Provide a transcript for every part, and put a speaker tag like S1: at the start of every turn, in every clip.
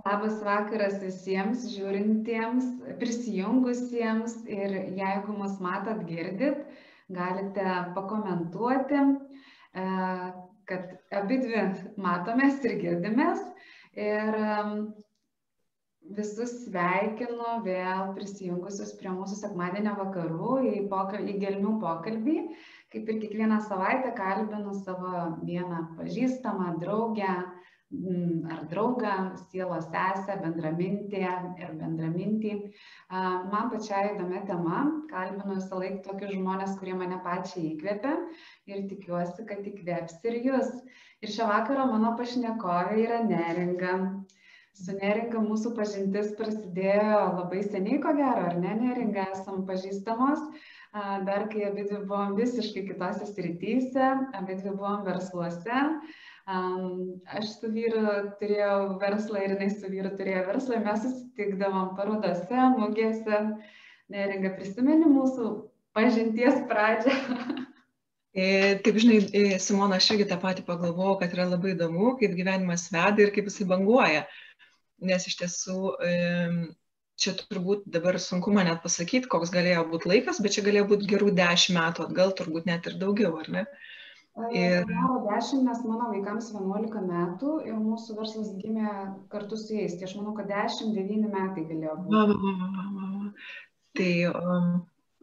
S1: Labas vakaras visiems žiūrintiems, prisijungusiems ir jeigu mus matot, girdit, galite pakomentuoti, e, kad abi dvi matomės ir girdimės. Ir visus sveikinu vėl prisijungusius prie mūsų sekmadienio vakarų į, pokal, į gelmių pokalbį. Kaip ir kiekvieną savaitę kalbinu savo vieną pažįstamą draugę, ar draugą, sielos sesę, bendramintį ir bendramintį. Man pačiai įdomia tema, kalbinu visą laiką tokius žmonės, kurie mane pačiai įkvėpia ir tikiuosi, kad įkvėps ir jūs. Ir šią vakarą mano pašnekovė yra neringa. Su neringa mūsų pažintis prasidėjo labai seniai, ko gero, ar ne, neringa, esam pažįstamos dar kai abidvi buvom visiškai kitose srityse, abidvi buvom versluose, Aš su vyru turėjau verslą ir jinai su vyru turėjo verslą, mes susitikdavom parodose, mugėse. Neringa, prisimeni mūsų pažinties pradžią?
S2: E, taip, žinai, e, Simona, aš irgi tą patį pagalvojau, kad yra labai įdomu, kaip gyvenimas veda ir kaip jisai banguoja. Nes iš tiesų čia turbūt dabar sunku man net pasakyti, koks galėjo būti laikas, bet čia galėjo būti gerų dešimt metų atgal, turbūt net ir daugiau, ar ne? Mhm.
S1: Ir... Daro 10, nes mano vaikams 11 metų ir mūsų verslas gimė kartu su jais. Tai aš manau, kad 10-9 metai galėjo būti.
S2: Tai um,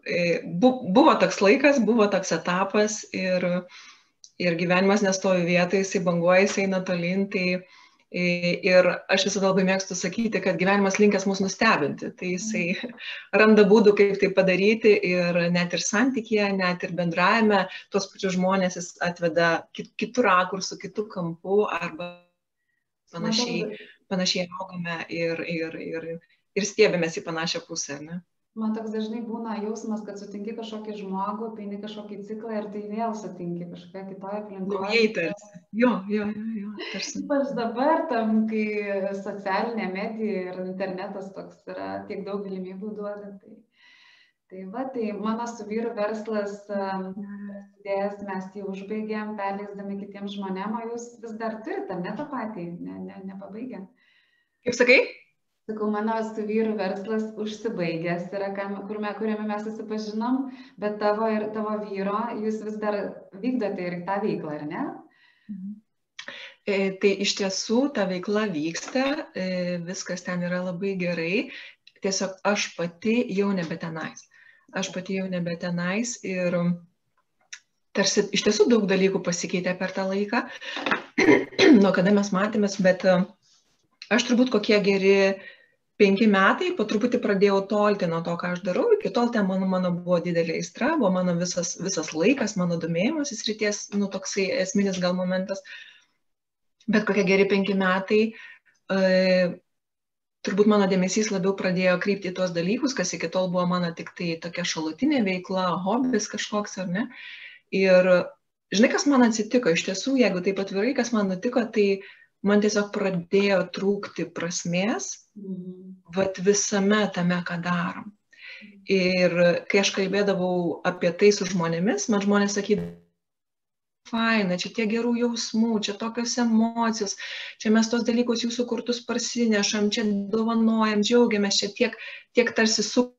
S2: e, bu, buvo toks laikas, buvo toks etapas ir, ir gyvenimas nestovi vietoje, jisai banguoja, jisai eina tolin. Tai, uh, Ir aš visada labai mėgstu sakyti, kad gyvenimas linkęs mus nustebinti. Tai jisai randa būdų, kaip tai padaryti ir net ir santykėje, net ir bendravime tuos pačius žmonės jis atveda kitų rakursų, kitų kampų arba panašiai, panašiai augame ir, ir, ir, ir stiebėmės į panašią pusę. Ne?
S1: Man toks dažnai būna jausmas, kad sutinki kažkokį žmogų, peini kažkokį ciklą ir tai vėl sutinki kažkokią kitoje aplinkoje.
S2: Naujai tarsi. Jo, jo, jo, jo
S1: tarsi. Ypač dabar, tam, kai socialinė medija ir internetas toks yra, tiek daug galimybių duoda. Tai, tai va, tai mano su vyru verslas prasidėjęs, mes jį užbaigėm, perleisdami kitiems žmonėms, o jūs vis dar turite, ne tą patį, ne, ne, nepabaigę.
S2: Kaip sakai?
S1: Sakau, mano su vyru verslas užsibaigęs yra, kuriame, kuriame mes susipažinom, bet tavo ir tavo vyro, jūs vis dar vykdote ir tą veiklą, ar ne?
S2: E, tai iš tiesų ta veikla vyksta, e, viskas ten yra labai gerai, tiesiog aš pati jau nebe tenais. Aš pati jau nebe tenais ir tarsi iš tiesų daug dalykų pasikeitė per tą laiką, nuo kada mes matėmės, bet e, aš turbūt kokie geri penki metai po truputį pradėjau tolti nuo to, ką aš darau. Iki tol ten mano, mano buvo didelė aistra, buvo mano visas, visas laikas, mano domėjimasis ryties, nu toksai esminis gal momentas. Bet kokie geri penki metai, e, turbūt mano dėmesys labiau pradėjo krypti į tuos dalykus, kas iki tol buvo mano tik tai tokia šalutinė veikla, hobis kažkoks ar ne. Ir žinai, kas man atsitiko, iš tiesų, jeigu taip atvirai, kas man nutiko, tai man tiesiog pradėjo trūkti prasmės, mhm. vat visame tame, ką darom. Ir kai aš kalbėdavau apie tai su žmonėmis, man žmonės sakydavo, faina, čia tiek gerų jausmų, čia tokios emocijos, čia mes tos dalykus jūsų kurtus parsinešam, čia dovanojam, džiaugiamės, čia tiek, tiek tarsi su...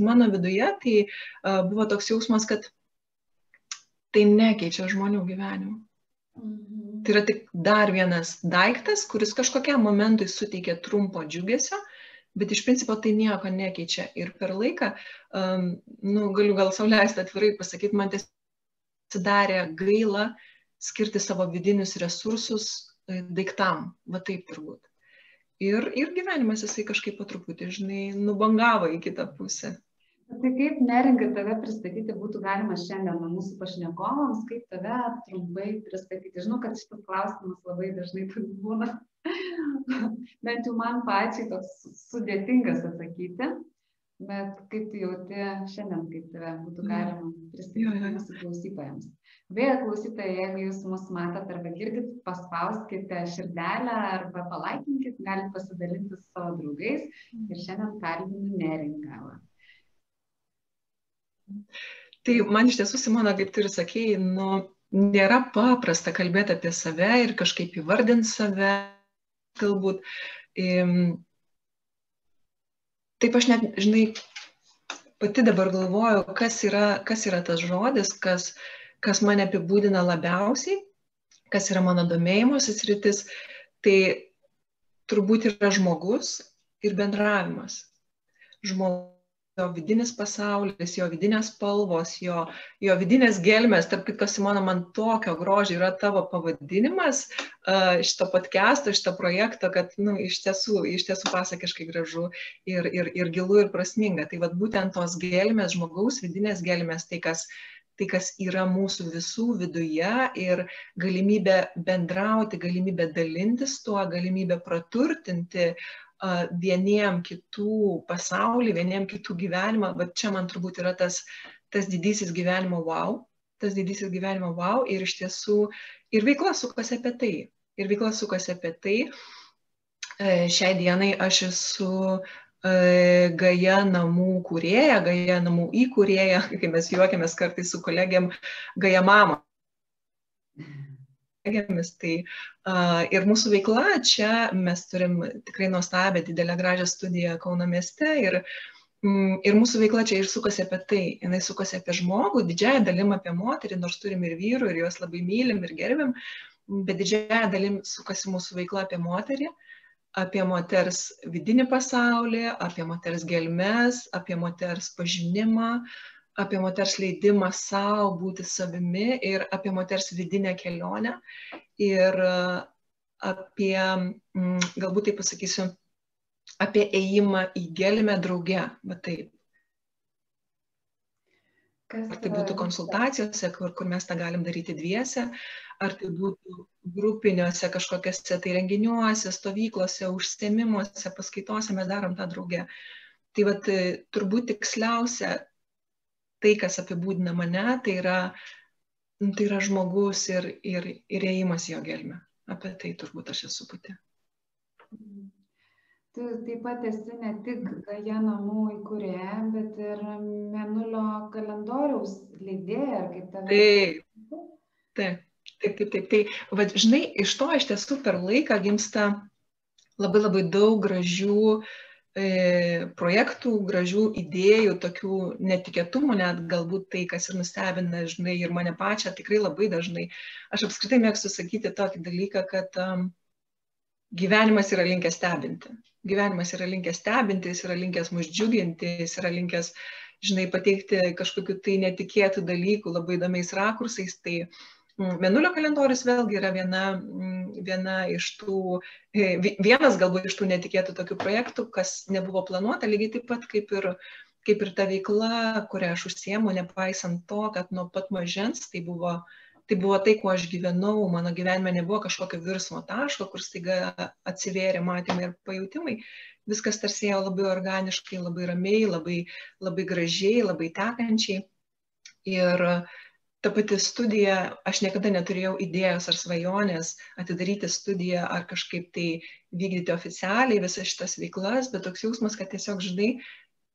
S2: Mano viduje tai uh, buvo toks jausmas, kad tai nekeičia žmonių gyvenimų. Mhm. Tai yra tik dar vienas daiktas, kuris kažkokiam momentui suteikia trumpo džiugesio, bet iš principo tai nieko nekeičia. Ir per laiką, um, nu, galiu gal sauliaisti atvirai pasakyti, man tiesiog atsidarė gaila skirti savo vidinius resursus e, daiktam, va taip turbūt. Ir, ir gyvenimas jisai kažkaip po truputį, žinai, nubangavo į kitą pusę.
S1: Tai kaip neringa tave pristatyti būtų galima šiandien mūsų pašnekovams, kaip tave trumpai pristatyti. Žinau, kad šitas klausimas labai dažnai būna, bent jau man pačiai toks sudėtingas atsakyti, bet kaip tu jauti šiandien, kaip tave būtų galima pristatyti mūsų klausytojams. Vėl klausytojai, jeigu jūs mus matot arba girdit, paspauskite širdelę arba palaikinkit, galite pasidalinti su savo draugais ir šiandien kalbinu neringavą.
S2: Tai man iš tiesų, Simona, kaip tu ir sakėjai, nu, nėra paprasta kalbėti apie save ir kažkaip įvardinti save. galbūt. Taip aš net, žinai, pati dabar galvoju, kas yra, kas yra tas žodis, kas, kas mane apibūdina labiausiai, kas yra mano domėjimosis rytis, tai turbūt yra žmogus ir bendravimas. Žmogus jo vidinis pasaulis, jo vidinės spalvos, jo, jo vidinės gelmės, tarp kitko, Simona, man tokio grožio yra tavo pavadinimas uh, šito podcast'o, šito projekto, kad, nu, iš tiesų, iš tiesų pasakiškai gražu ir, ir, ir gilu ir prasminga. Tai vad būtent tos gelmės, žmogaus vidinės gelmės, tai kas tai, kas yra mūsų visų viduje ir galimybė bendrauti, galimybė dalintis tuo, galimybė praturtinti vieniem kitų pasaulį, vieniem kitų gyvenimą, va čia man turbūt yra tas, tas didysis gyvenimo wow, tas didysis gyvenimo wow ir iš tiesų ir veikla sukasi apie tai. Ir veikla sukasi apie tai. E, šiai dienai aš esu e, Gaja namų kūrėja, Gaja namų įkūrėja, kai mes juokiamės kartais su kolegiam, Gaja mama kolegėmis. Tai uh, ir mūsų veikla čia mes turim tikrai nuostabią, didelę gražią studiją Kauno mieste ir, mm, ir mūsų veikla čia ir sukasi apie tai. Jis sukasi apie žmogų, didžiąją dalim apie moterį, nors turim ir vyrų ir juos labai mylim ir gerbim, bet didžiąją dalim sukasi mūsų veikla apie moterį apie moters vidinį pasaulį, apie moters gelmes, apie moters pažinimą, apie moters leidimą savo būti savimi ir apie moters vidinę kelionę ir e, apie, mm, galbūt taip pasakysiu, apie ėjimą į gelmę drauge, va taip. Ar tai būtų konsultacijose, kur, kur mes tą galim daryti dviese, ar tai būtų grupiniuose kažkokiuose tai renginiuose, stovyklose, užsiemimuose, paskaitose mes darom tą draugę. Tai vat, turbūt tiksliausia tai, kas apibūdina mane, tai yra, nu, tai yra žmogus ir, ir, ir ėjimas jo gelme. Apie tai turbūt aš esu pati.
S1: Tu taip pat esi ne tik Gaja namų įkūrėja, bet ir Menulio kalendoriaus leidėja, ar kaip tave.
S2: Taip, taip, taip, taip. taip. Tai, va, žinai, iš to iš tiesų per laiką gimsta labai labai daug gražių uh, projektų, gražių idėjų, tokių netikėtumų, net galbūt tai, kas ir nustebina, žinai, ir mane pačią tikrai labai dažnai. Aš apskritai mėgstu sakyti tokį dalyką, kad um, gyvenimas yra linkęs stebinti. Gyvenimas yra linkęs stebinti, jis yra linkęs mus džiuginti, jis yra linkęs, žinai, pateikti kažkokiu tai netikėtų dalykų labai įdomiais rakursais. Tai uh, Mm, Menulio kalendorius vėlgi yra viena, mm, viena iš tų, e, vienas galbūt iš tų netikėtų tokių projektų, kas nebuvo planuota, lygiai taip pat kaip ir, kaip ir ta veikla, kurią aš užsiemu, nepaisant to, kad nuo pat mažens tai buvo, tai buvo tai, kuo aš gyvenau, mano gyvenime nebuvo kažkokio virsmo taško, kur staiga atsivėrė matymai ir pajūtimai. Viskas tarsi ėjo labai organiškai, labai ramiai, labai, labai gražiai, labai tekančiai. Ir ta pati studija, aš niekada neturėjau idėjos ar svajonės atidaryti studiją ar kažkaip tai vykdyti oficialiai visas šitas veiklas, bet toks jausmas, kad tiesiog, žinai,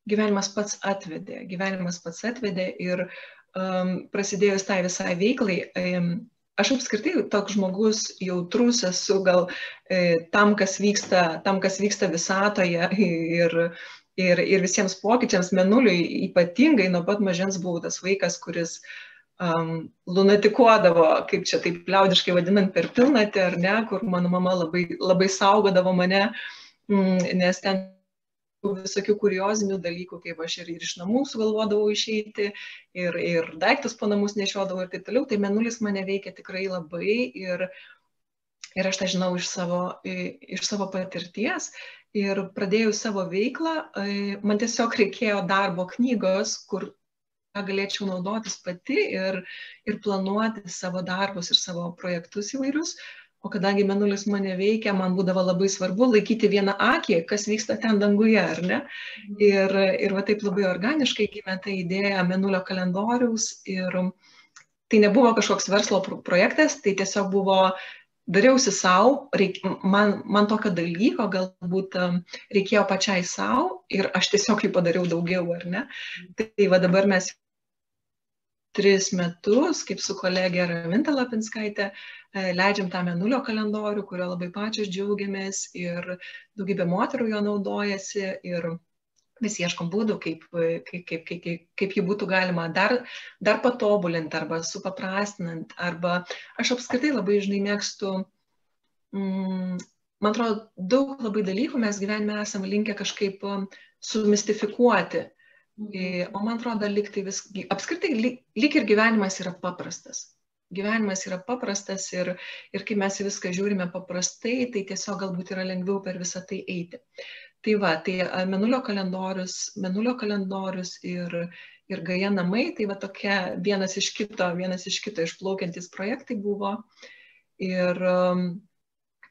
S2: gyvenimas pats atvedė, gyvenimas pats atvedė ir um, prasidėjus tai visai veiklai, um, aš apskritai toks žmogus jautrus esu gal e, tam, kas vyksta, tam, kas vyksta visatoje ir, ir, ir visiems pokyčiams menuliui ypatingai nuo pat mažens buvau tas vaikas, kuris uh, um, lunatikuodavo, kaip čia taip liaudiškai vadinant, per pilnatį, ar ne, kur mano mama labai, labai saugodavo mane, mm, nes ten visokių kuriozinių dalykų, kaip aš ir, ir iš namų sugalvodavau išeiti, ir, ir daiktus po namus nešiodavau ir taip toliau, tai menulis mane veikia tikrai labai ir, ir aš tą žinau iš savo, iš savo patirties. Ir pradėjau savo veiklą, man tiesiog reikėjo darbo knygos, kur galėčiau naudotis pati ir, ir planuoti savo darbus ir savo projektus įvairius. O kadangi menulis mane veikia, man būdavo labai svarbu laikyti vieną akį, kas vyksta ten danguje, ar ne? Ir, ir va taip labai organiškai gimė ta idėja menulio kalendoriaus. Ir tai nebuvo kažkoks verslo projektas, tai tiesiog buvo dariausi savo, man, man tokio dalyko galbūt reikėjo pačiai savo ir aš tiesiog jį padariau daugiau, ar ne? Tai va dabar mes tris metus, kaip su kolegė Raminta Lapinskaitė, e, leidžiam tą menulio kalendorių, kurio labai pačios džiaugiamės ir daugybė moterų jo naudojasi ir vis ieškom būdų, kaip, kaip, kaip, kaip, kaip jį būtų galima dar, dar patobulinti arba supaprastinant. Arba aš apskritai labai žinai mėgstu, mm, man atrodo, daug labai dalykų mes gyvenime esame linkę kažkaip sumistifikuoti. O man atrodo, lyg tai vis, apskritai, lyg, ir gyvenimas yra paprastas. Gyvenimas yra paprastas ir, ir kai mes viską žiūrime paprastai, tai tiesiog galbūt yra lengviau per visą tai eiti. Tai va, tai menulio kalendorius, menulio kalendorius ir, ir gaja namai, tai va tokia vienas iš kito, vienas iš kito išplaukiantis projektai buvo. Ir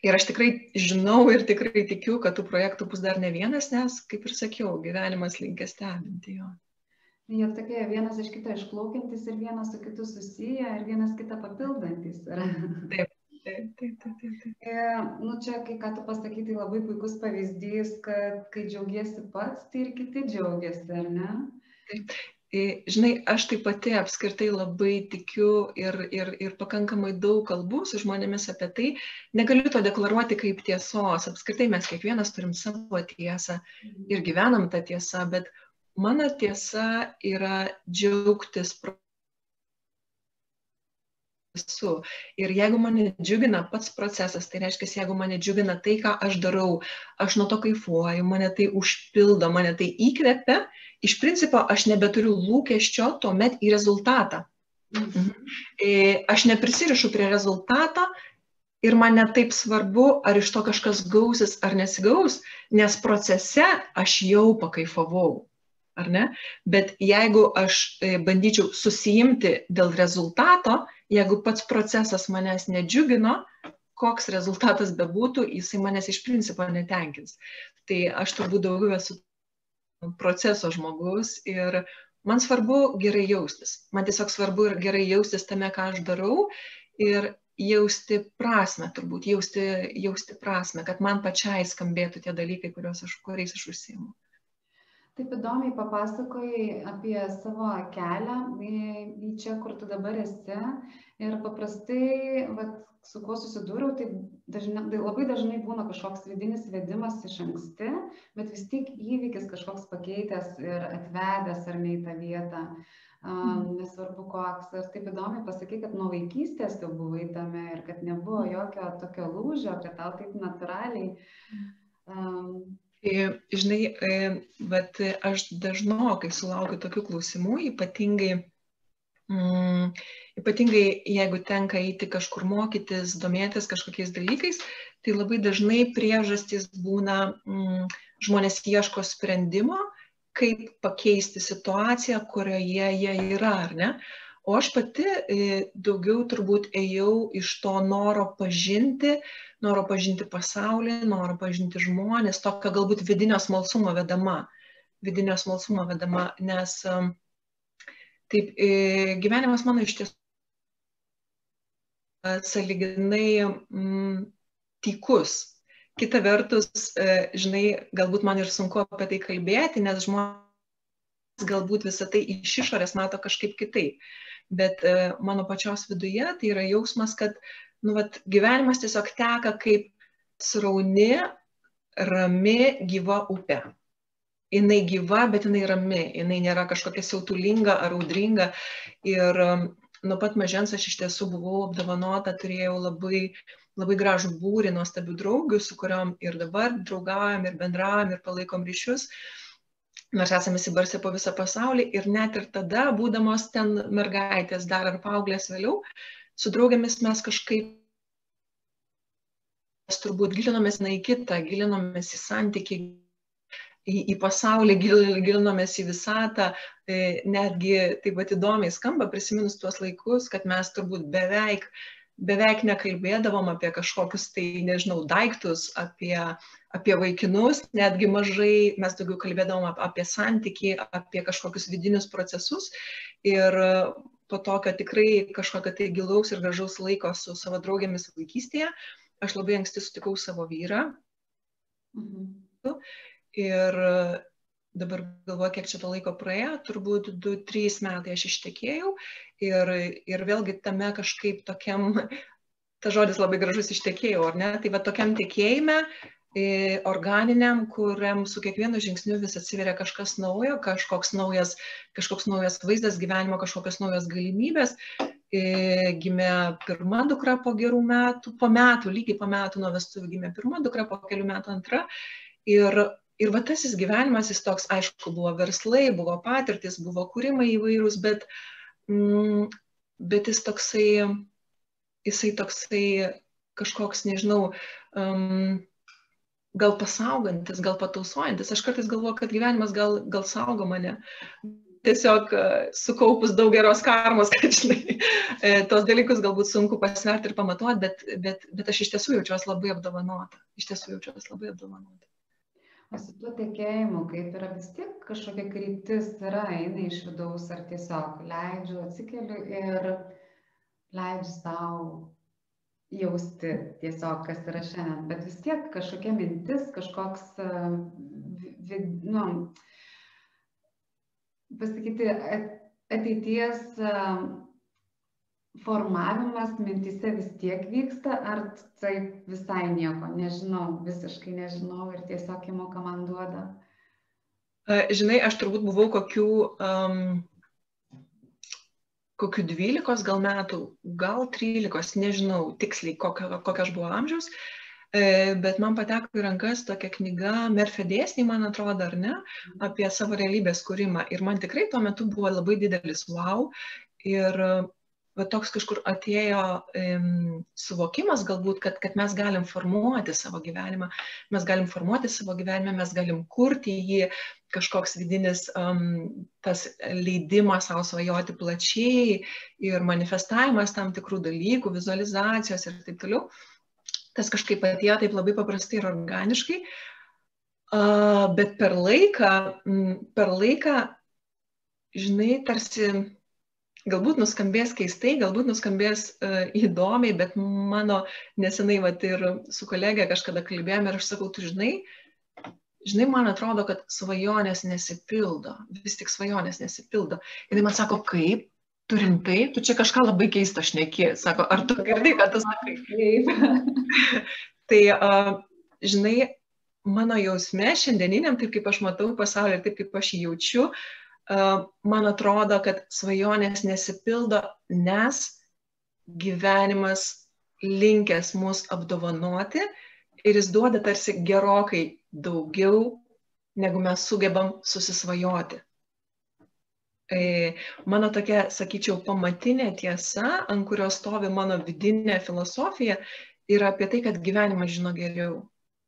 S2: Ir aš tikrai žinau ir tikrai tikiu, kad tų projektų bus dar ne vienas, nes, kaip ir sakiau, gyvenimas linkęs stebinti jo.
S1: Jie tokie vienas iš kito išplaukiantis ir vienas su kitu susiję ir vienas kitą papildantis.
S2: Taip. Taip, taip, taip, taip.
S1: E, nu čia, kai ką tu pasakai, tai labai puikus pavyzdys, kad kai džiaugiesi pats, tai ir kiti džiaugiasi, ar ne?
S2: Taip. Žinai, aš taip pati apskritai labai tikiu ir, ir, ir pakankamai daug kalbų su žmonėmis apie tai. Negaliu to deklaruoti kaip tiesos. Apskritai mes kiekvienas turim savo tiesą ir gyvenam tą tiesą, bet mano tiesa yra džiaugtis esu. Ir jeigu mane džiugina pats procesas, tai reiškia, jeigu mane džiugina tai, ką aš darau, aš nuo to kaifuoju, mane tai užpildo, mane tai įkvepia, iš principo aš nebeturiu lūkesčio tuomet į rezultatą. Mhm. E, aš neprisirišu prie rezultato ir man netaip svarbu, ar iš to kažkas gausis ar nesigaus, nes procese aš jau pakaifavau. Ar ne? Bet jeigu aš e, bandyčiau susijimti dėl rezultato, jeigu pats procesas manęs nedžiugino, koks rezultatas bebūtų, jisai manęs iš principo netenkins. Tai aš turbūt daugiau esu proceso žmogus ir man svarbu gerai jaustis. Man tiesiog svarbu ir gerai jaustis tame, ką aš darau ir jausti prasme, turbūt jausti, jausti prasme, kad man pačiai skambėtų tie dalykai, aš, kuriais aš užsiemu.
S1: Taip įdomiai papasakojai apie savo kelią į, čia, kur tu dabar esi. Ir paprastai, vat, su kuo susidūriau, tai, dažnai, tai labai dažnai būna kažkoks vidinis vedimas iš anksti, bet vis tik įvykis kažkoks pakeitęs ir atvedęs ar ne į tą vietą. Um, nesvarbu koks. Ir taip įdomiai pasakai, kad nuo vaikystės jau buvai tame ir kad nebuvo jokio tokio lūžio, kad tau taip natūraliai. Um,
S2: Žinai, bet aš dažnokai sulaukiu tokių klausimų, ypatingai mm, ypatingai jeigu tenka eiti kažkur mokytis, domėtis kažkokiais dalykais, tai labai dažnai priežastys būna, mm, žmonės ieško sprendimo, kaip pakeisti situaciją, kurioje jie yra, ar ne? O aš pati e, daugiau turbūt ėjau iš to noro pažinti, noro pažinti pasaulį, noro pažinti žmonės, tokio galbūt vidinio smalsumo vedama, vidinio smalsumo vedama, nes taip e, gyvenimas mano iš tiesų saliginai mm, tykus. Kita vertus, e, žinai, galbūt man ir sunku apie tai kalbėti, nes žmonės galbūt visą tai iš išorės mato kažkaip kitaip. Bet e, mano pačios viduje tai yra jausmas, kad nu, vat, gyvenimas tiesiog teka kaip srauni, rami, gyva upė. Jis gyva, bet jinai rami, jinai nėra kažkokia siautulinga ar audringa. Ir nuo pat mažens aš iš tiesų buvau apdovanota, turėjau labai, labai gražų būrį nuostabių draugių, su kuriuom ir dabar draugaujam, ir bendraujam, ir palaikom ryšius. Mes esame įsibarsę po visą pasaulį ir net ir tada, būdamos ten mergaitės, dar ar paauglės vėliau, su draugėmis mes kažkaip mes turbūt gilinomės į kitą, gilinomės į santykių, į, į pasaulį, gil, gilinomės į visatą, e, netgi taip pat įdomiai skamba prisiminus tuos laikus, kad mes turbūt beveik, beveik nekalbėdavom apie kažkokius tai, nežinau, daiktus, apie, apie vaikinus, netgi mažai mes daugiau kalbėdavom apie santykį, apie kažkokius vidinius procesus. Ir po tokio tikrai kažkokio tai gilaus ir gražaus laiko su savo draugėmis vaikystėje, aš labai anksti sutikau savo vyrą. Mhm ir dabar galvoju, kiek čia to laiko praėjo, turbūt 2-3 metai aš ištekėjau Ir, ir vėlgi tame kažkaip tokiam, ta žodis labai gražus ištekėjau, ar ne? Tai va tokiam tikėjime, organiniam, kuriam su kiekvienu žingsniu vis atsiveria kažkas naujo, kažkoks naujas, kažkoks naujas vaizdas gyvenimo, kažkokios naujos galimybės. Gimė pirma dukra po gerų metų, po metų, lygiai po metų nuo vestuvių gimė pirma dukra, po kelių metų antra. Ir, ir va tasis gyvenimas, jis toks, aišku, buvo verslai, buvo patirtis, buvo kūrimai įvairūs, bet, mm, bet jis toksai, jisai toksai kažkoks, nežinau, um, gal pasaugantis, gal patausojantis. Aš kartais galvoju, kad gyvenimas gal, gal saugo mane. Tiesiog e, sukaupus daug geros karmos, kad, žinai, e, tos dalykus galbūt sunku pasverti ir pamatuoti, bet, bet, bet aš iš tiesų jaučiuosi labai apdovanota. Iš tiesų jaučiuosi labai apdovanota.
S1: O su tuo tikėjimu, kaip yra vis tiek kažkokia kryptis yra, eina iš vidaus ar tiesiog leidžiu, atsikeliu ir leidžiu savo jausti tiesiog, kas yra šiandien, bet vis tiek kažkokia mintis, kažkoks, vid, nu, pasakyti, ateities formavimas mintise vis tiek vyksta, ar tai visai nieko, nežinau, visiškai nežinau ir tiesiog įmoka man duoda.
S2: Žinai, aš turbūt buvau kokių um, kokių 12 gal metų, gal 13, nežinau tiksliai, kokio, kokio aš buvau amžiaus, e, bet man pateko į rankas tokia knyga Merfė dėsniai, man atrodo, ar ne, apie savo realybės kūrimą. Ir man tikrai tuo metu buvo labai didelis wow. Ir va toks kažkur atėjo um, suvokimas galbūt, kad, kad mes galim formuoti savo gyvenimą, mes galim formuoti savo gyvenimą, mes galim kurti jį, kažkoks vidinis um, tas leidimas savo svajoti plačiai ir manifestavimas tam tikrų dalykų, vizualizacijos ir taip toliau. Tas kažkaip atėjo taip labai paprastai ir organiškai, uh, bet per laiką, per laiką, žinai, tarsi galbūt nuskambės keistai, galbūt nuskambės uh, įdomiai, bet mano nesenai vat, ir su kolegė kažkada kalbėjome ir aš sakau, tu žinai, žinai, man atrodo, kad svajonės nesipildo, vis tik svajonės nesipildo. Ir man sako, kaip, tu rimtai, tu čia kažką labai keistą šneki, sako, ar tu girdai, kad tu sakai? Taip. tai, uh, žinai, mano jausme šiandieniniam, taip kaip aš matau pasaulį ir taip kaip aš jį jaučiu, uh, man atrodo, kad svajonės nesipildo, nes gyvenimas linkęs mus apdovanoti ir jis duoda tarsi gerokai daugiau, negu mes sugebam susisvajoti. Mano tokia, sakyčiau, pamatinė tiesa, ant kurios stovi mano vidinė filosofija, yra apie tai, kad gyvenimas žino geriau.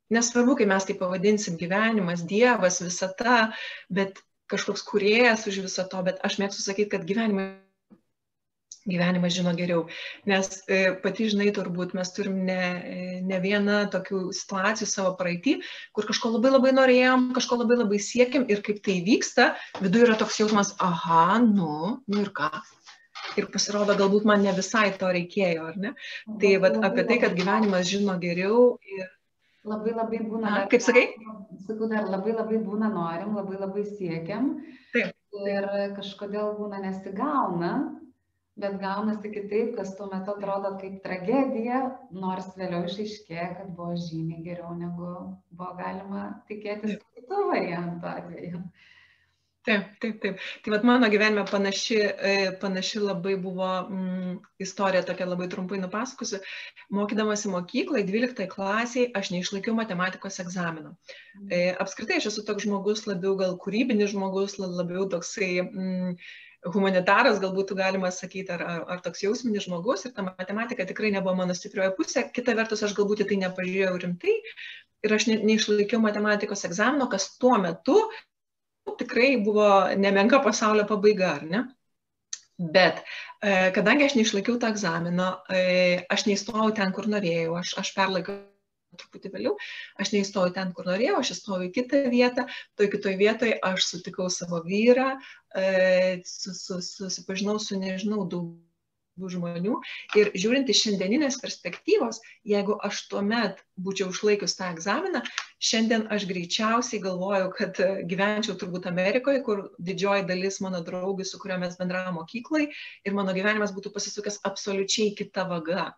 S2: Nesvarbu, kai mes tai pavadinsim gyvenimas, Dievas, visata, bet kažkoks kuriejas už viso to, bet aš mėgstu sakyti, kad gyvenimą gyvenimas žino geriau. Nes e, pati žinai, turbūt mes turim ne, ne vieną tokių situacijų savo praeitį, kur kažko labai labai norėjom, kažko labai labai siekiam ir kaip tai vyksta, viduje yra toks jausmas, aha, nu, nu ir ką. Ir pasirodo, galbūt man ne visai to reikėjo, ar ne? Tai vat, apie tai, kad gyvenimas žino geriau ir
S1: Labai labai būna.
S2: A, kaip sakai?
S1: Sakau, dar labai labai būna norim, labai labai siekiam.
S2: Taip.
S1: Ir kažkodėl būna nesigauna, bet gaunasi kitaip, kas tuo metu atrodo kaip tragedija, nors vėliau išaiškėja, kad buvo žymiai geriau, negu buvo galima tikėtis kitų variantų atveju.
S2: Taip, taip, taip. Tai vat mano gyvenime panaši, e, panaši labai buvo mm, istorija, tokia labai trumpai nupasakosiu. Mokydamasi mokyklai, 12 klasiai, aš neišlaikiau matematikos egzamino. E, apskritai, aš esu toks žmogus, labiau gal kūrybinis žmogus, labiau toksai mm, humanitaras, galbūt galima sakyti, ar, ar, toks jausminis žmogus. Ir ta matematika tikrai nebuvo mano stiprioji pusė. Kita vertus, aš galbūt į tai nepažiūrėjau rimtai. Ir aš ne, neišlaikiau matematikos egzamino, kas tuo metu tikrai buvo nemenka pasaulio pabaiga, ar ne? Bet e, kadangi aš neišlaikiau tą egzaminą, e, aš neįstojau ten, kur norėjau, aš, aš perlaikiau truputį vėliau, aš neįstojau ten, kur norėjau, aš įstojau į kitą vietą, toj kitoj vietoje aš sutikau savo vyrą, e, su, su, susipažinau su, nežinau, daug žmonių. Ir žiūrint iš šiandieninės perspektyvos, jeigu aš tuomet būčiau išlaikius tą egzaminą, šiandien aš greičiausiai galvoju, kad gyvenčiau turbūt Amerikoje, kur didžioji dalis mano draugų, su kurio mes bendravome mokyklai, ir mano gyvenimas būtų pasisukęs absoliučiai kita vaga.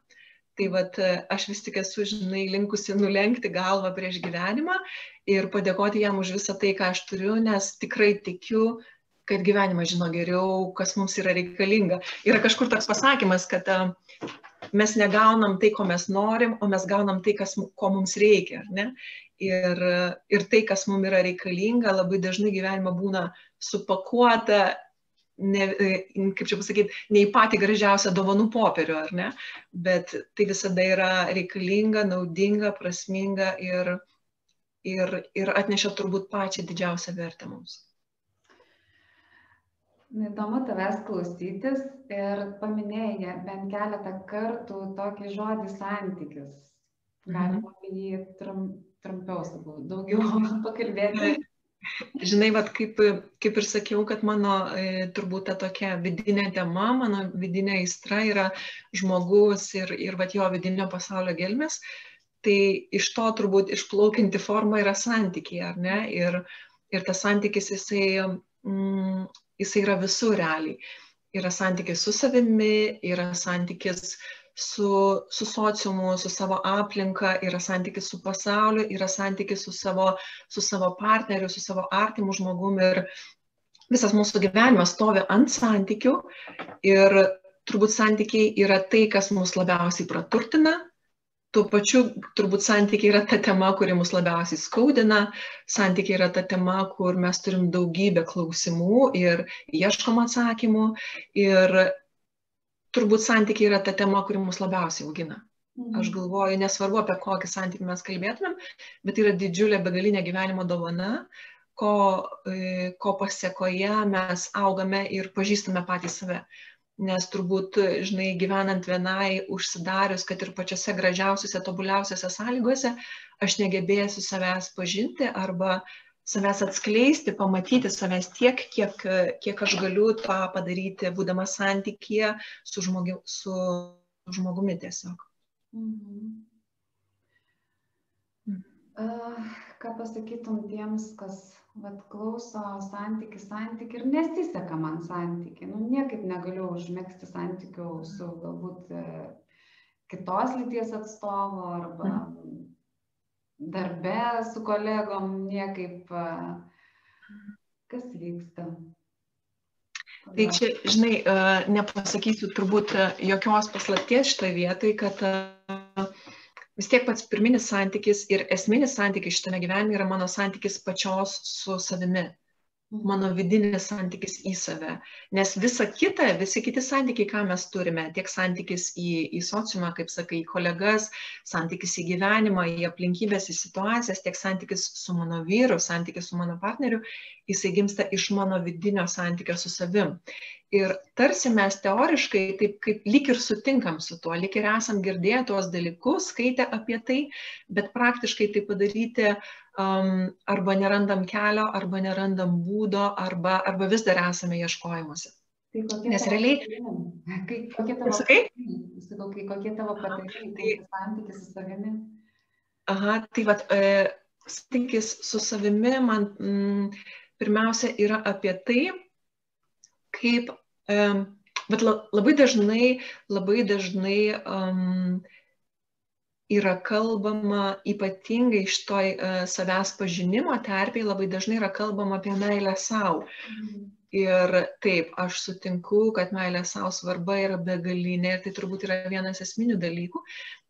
S2: Tai vad aš vis tik esu, žinai, linkusi nulenkti galvą prieš gyvenimą ir padėkoti jam už visą tai, ką aš turiu, nes tikrai tikiu, kad gyvenimas žino geriau, kas mums yra reikalinga. Yra kažkur toks pasakymas, kad mes negaunam tai, ko mes norim, o mes gaunam tai, kas, ko mums reikia. Ne? Ir, ir tai, kas mums yra reikalinga, labai dažnai gyvenime būna supakuota ne, e, kaip čia pasakyti, ne į patį gražiausią dovanų popierių, ar ne, bet tai visada yra reikalinga, naudinga, prasminga ir, ir, ir atneša turbūt pačią didžiausią vertę mums.
S1: Įdomu tavęs klausytis ir paminėjai bent keletą kartų tokį žodį santykis. Galima mhm. apie jį trum, trumpiau, sakau, daugiau pakalbėti.
S2: Žinai, vat, kaip, kaip ir sakiau, kad mano e, turbūt ta tokia vidinė tema, mano vidinė aistra yra žmogus ir, ir vat, jo vidinio pasaulio gelmes, tai iš to turbūt išplaukinti forma yra santykiai, ar ne? Ir, ir tas santykis, jisai, mm, jisai yra visur realiai. Yra santykis su savimi, yra santykis su, su sociumu, su savo aplinka, yra santykis su pasauliu, yra santykis su savo, su savo partneriu, su savo artimu žmogumi ir visas mūsų gyvenimas stovi ant santykių ir turbūt santykiai yra tai, kas mus labiausiai praturtina, tuo pačiu turbūt santykiai yra ta tema, kuri mus labiausiai skaudina, santykiai yra ta tema, kur mes turim daugybę klausimų ir ieškom atsakymų ir turbūt santykiai yra ta tema, kuri mus labiausiai augina. Mhm. Aš galvoju, nesvarbu apie kokį santykį mes kalbėtumėm, bet tai yra didžiulė begalinė gyvenimo dovana, ko, e, ko pasiekoje mes augame ir pažįstame patį save. Nes turbūt, žinai, gyvenant vienai, užsidarius, kad ir pačiose gražiausiose, tobuliausiose sąlygose, aš negebėsiu savęs pažinti arba savęs atskleisti, pamatyti savęs tiek, kiek, kiek aš galiu tą padaryti, būdama santykėje su, žmogi, su žmogumi tiesiog. Mhm.
S1: Uh, ką pasakytum tiems, kas vat, klauso santyki, santyki ir nesiseka man santyki. Nu, niekaip negaliu užmėgsti santykių su galbūt e, kitos lyties atstovo arba mhm darbe su kolegom niekaip, kas vyksta.
S2: Tai čia, žinai, nepasakysiu turbūt jokios paslapties šitoje vietoje, kad vis tiek pats pirminis santykis ir esminis santykis šitame gyvenime yra mano santykis pačios su savimi mano vidinis santykis į save. Nes visa kita, visi kiti santykiai, ką mes turime, tiek santykis į, į sociumą, kaip sakai, į kolegas, santykis į gyvenimą, į aplinkybės, į situacijas, tiek santykis su mano vyru, santykis su mano partneriu, jisai gimsta iš mano vidinio santykio su savim. Ir tarsi mes teoriškai taip kaip lyg ir sutinkam su tuo, lyg ir esam girdėję tuos dalykus, skaitę apie tai, bet praktiškai tai padaryti um, arba nerandam kelio, arba nerandam būdo, arba, arba vis dar esame ieškojimuose.
S1: Tai Nes realiai. Kaip, kokie tavo? Sakau, kai, kokie tavo patarimai, tai santykis su savimi?
S2: Aha, tai vad, e, santykis su savimi man mm, pirmiausia yra apie tai, kaip Bet labai dažnai, labai dažnai um, yra kalbama, ypatingai iš toj uh, savęs pažinimo terpiai, labai dažnai yra kalbama apie meilę savo. Mhm ir taip aš sutinku kad meilės sau svarba yra begalinė ir tai turbūt yra vienas esminių dalykų.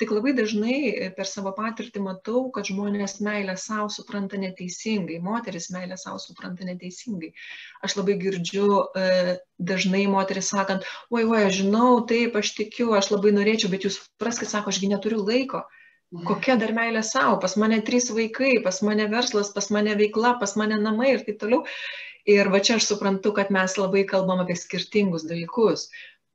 S2: Tik labai dažnai per savo patirtį matau kad žmonės meilę sau supranta neteisingai moteris meilę sau supranta neteisingai. Aš labai girdžiu e, dažnai moteris sakant oi oi aš žinau taip aš tikiu aš labai norėčiau bet jūs supraskit sako aš gi neturiu laiko. Kokia dar meilė savo, pas mane trys vaikai, pas mane verslas, pas mane veikla, pas mane namai ir taip toliau. Ir va čia aš suprantu, kad mes labai kalbam apie skirtingus dalykus.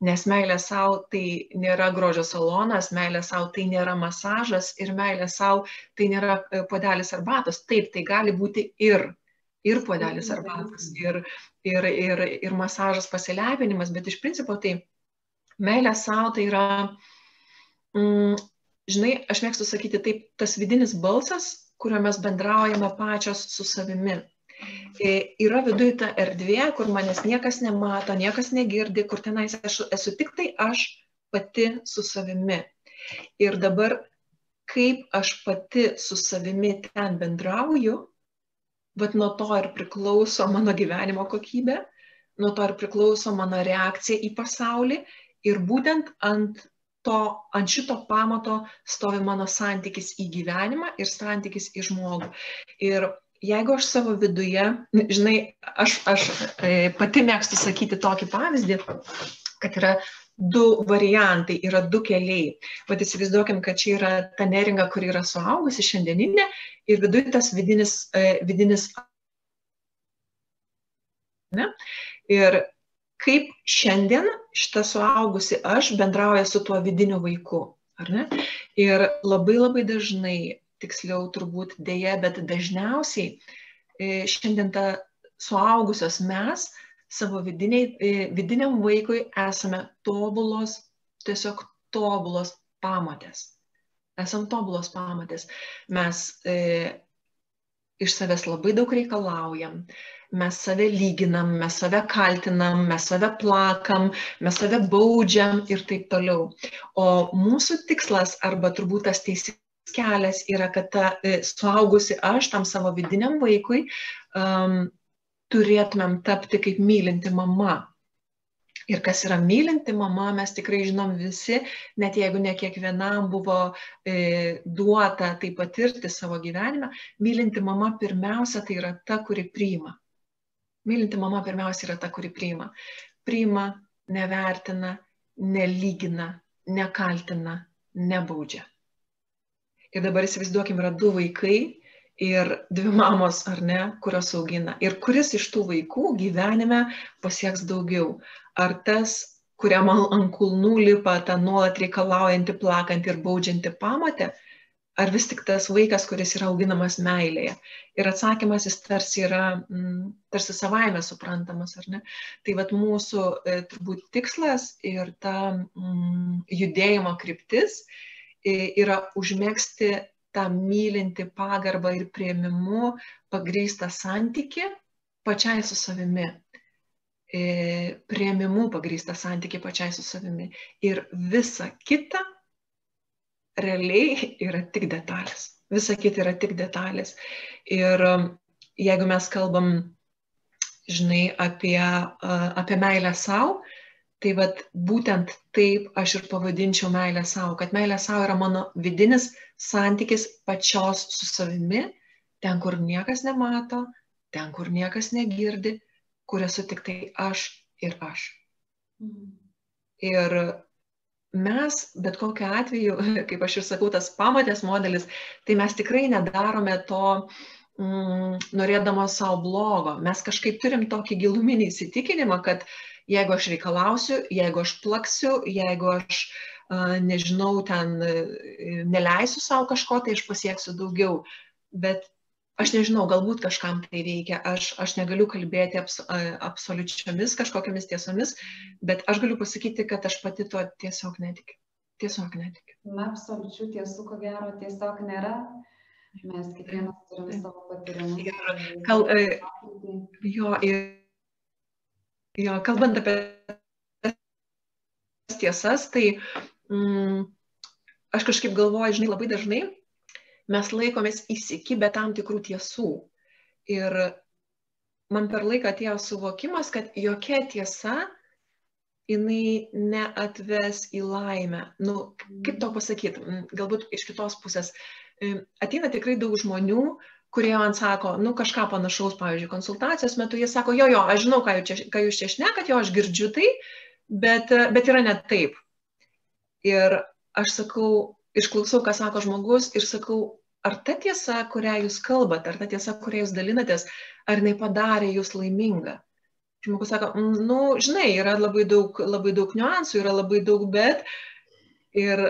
S2: Nes meilė savo tai nėra grožio salonas, meilė savo tai nėra masažas ir meilė savo tai nėra e, podelis arbatos. Taip, tai gali būti ir, ir podelis arbatos, ir, ir, ir, ir masažas pasilepinimas, bet iš principo tai Meilė savo tai yra, mm, žinai, aš mėgstu sakyti taip, tas vidinis balsas, kuriuo mes bendraujame pačios su savimi. E, yra viduje ta erdvė, kur manęs niekas nemato, niekas negirdi, kur tenais aš esu tik tai aš pati su savimi. Ir dabar, kaip aš pati su savimi ten bendrauju, bet nuo to ir priklauso mano gyvenimo kokybė, nuo to ir priklauso mano reakcija į pasaulį ir būtent ant to, ant šito pamato stovi mano santykis į gyvenimą ir santykis į žmogų. Ir jeigu aš savo viduje, žinai, aš, aš e, pati mėgstu sakyti tokį pavyzdį, kad yra du variantai, yra du keliai. Vat įsivaizduokim, kad čia yra ta neringa, kuri yra suaugusi šiandieninė ir viduje tas vidinis, e, vidinis. Ne? Ir kaip šiandien šita suaugusi aš bendrauja su tuo vidiniu vaiku. Ar ne? Ir labai labai dažnai, tiksliau turbūt dėja, bet dažniausiai e, šiandien ta suaugusios mes savo vidiniai, e, vidiniam vaikui esame tobulos, tiesiog tobulos pamatės. Esam tobulos pamatės. Mes e, iš savęs labai daug reikalaujam, mes save lyginam, mes save kaltinam, mes save plakam, mes save baudžiam ir taip toliau. O mūsų tikslas arba turbūt tas teisingas kelias yra, kad ta e, suaugusi aš tam savo vidiniam vaikui um, turėtumėm tapti kaip mylinti mama. Ir kas yra mylinti mama, mes tikrai žinom visi, net jeigu ne kiekvienam buvo e, duota tai patirti savo gyvenime, mylinti mama pirmiausia tai yra ta, kuri priima. Mylinti mama pirmiausia yra ta, kuri priima. Priima, nevertina, nelygina, nekaltina, nebaudžia. Ir dabar įsivaizduokim, yra du vaikai ir dvi mamos, ar ne, kurios augina. Ir kuris iš tų vaikų gyvenime pasieks daugiau. Ar tas, kuriam ant kulnų lipa ta nuolat reikalaujanti, plakanti ir baudžianti pamatė, ar vis tik tas vaikas, kuris yra auginamas meilėje. Ir atsakymas jis tarsi yra, mm, tarsi savaime suprantamas, ar ne. Tai vad mūsų e, turbūt tikslas ir ta mm, judėjimo kryptis yra užmėgsti tą mylinti pagarbą ir prieimimu pagrįstą santyki pačiai su savimi. Prieimimu pagrįstą santyki pačiai su savimi. Ir visa kita realiai yra tik detalės. Visa kita yra tik detalės. Ir um, jeigu mes kalbam, žinai, apie, apie meilę savo, Tai vad būtent taip aš ir pavadinčiau meilę savo, kad meilė savo yra mano vidinis santykis pačios su savimi, ten, kur niekas nemato, ten, kur niekas negirdi, kur esu tik tai aš ir aš. Mhm. Ir mes, bet kokiu atveju, kaip aš ir sakau, tas pamatės modelis, tai mes tikrai nedarome to mm, norėdamos savo blogo. Mes kažkaip turim tokį giluminį įsitikinimą, kad uh, jeigu aš reikalausiu, jeigu aš plaksiu, jeigu aš, nežinau, ten neleisiu savo kažko, tai aš pasieksiu daugiau. Bet aš nežinau, galbūt kažkam tai reikia, aš, aš negaliu kalbėti abs, absoliučiomis kažkokiamis tiesomis, bet aš galiu pasakyti, kad aš pati to tiesiog netikiu. Tiesiog netikiu.
S1: Na, absoliučių tiesų, ko gero, tiesiog nėra. Mes kiekvienas turime savo patyrimus. Ir, kal,
S2: jo, ir Jo, kalbant apie tiesas, tai mm, aš kažkaip galvoju, žinai, labai dažnai mes laikomės įsikibę tam tikrų tiesų. Ir man per laiką atėjo suvokimas, kad jokia tiesa jinai neatves į laimę. Nu, kaip to pasakyti, mm, galbūt iš kitos pusės. Ateina tikrai daug žmonių, kurie man sako, nu kažką panašaus, pavyzdžiui, konsultacijos metu, jie sako, jo, jo, aš žinau, ką jūs čia, ką jūs čia šnekat, jo, aš girdžiu tai, bet, bet yra ne taip. Ir aš sakau, išklausau, ką sako žmogus ir sakau, ar ta tiesa, kurią jūs kalbate, ar ta tiesa, kurią jūs dalinatės, ar jinai padarė jūs laimingą. Žmogus sako, mm, nu, žinai, yra labai daug, labai daug niuansų, yra labai daug, bet ir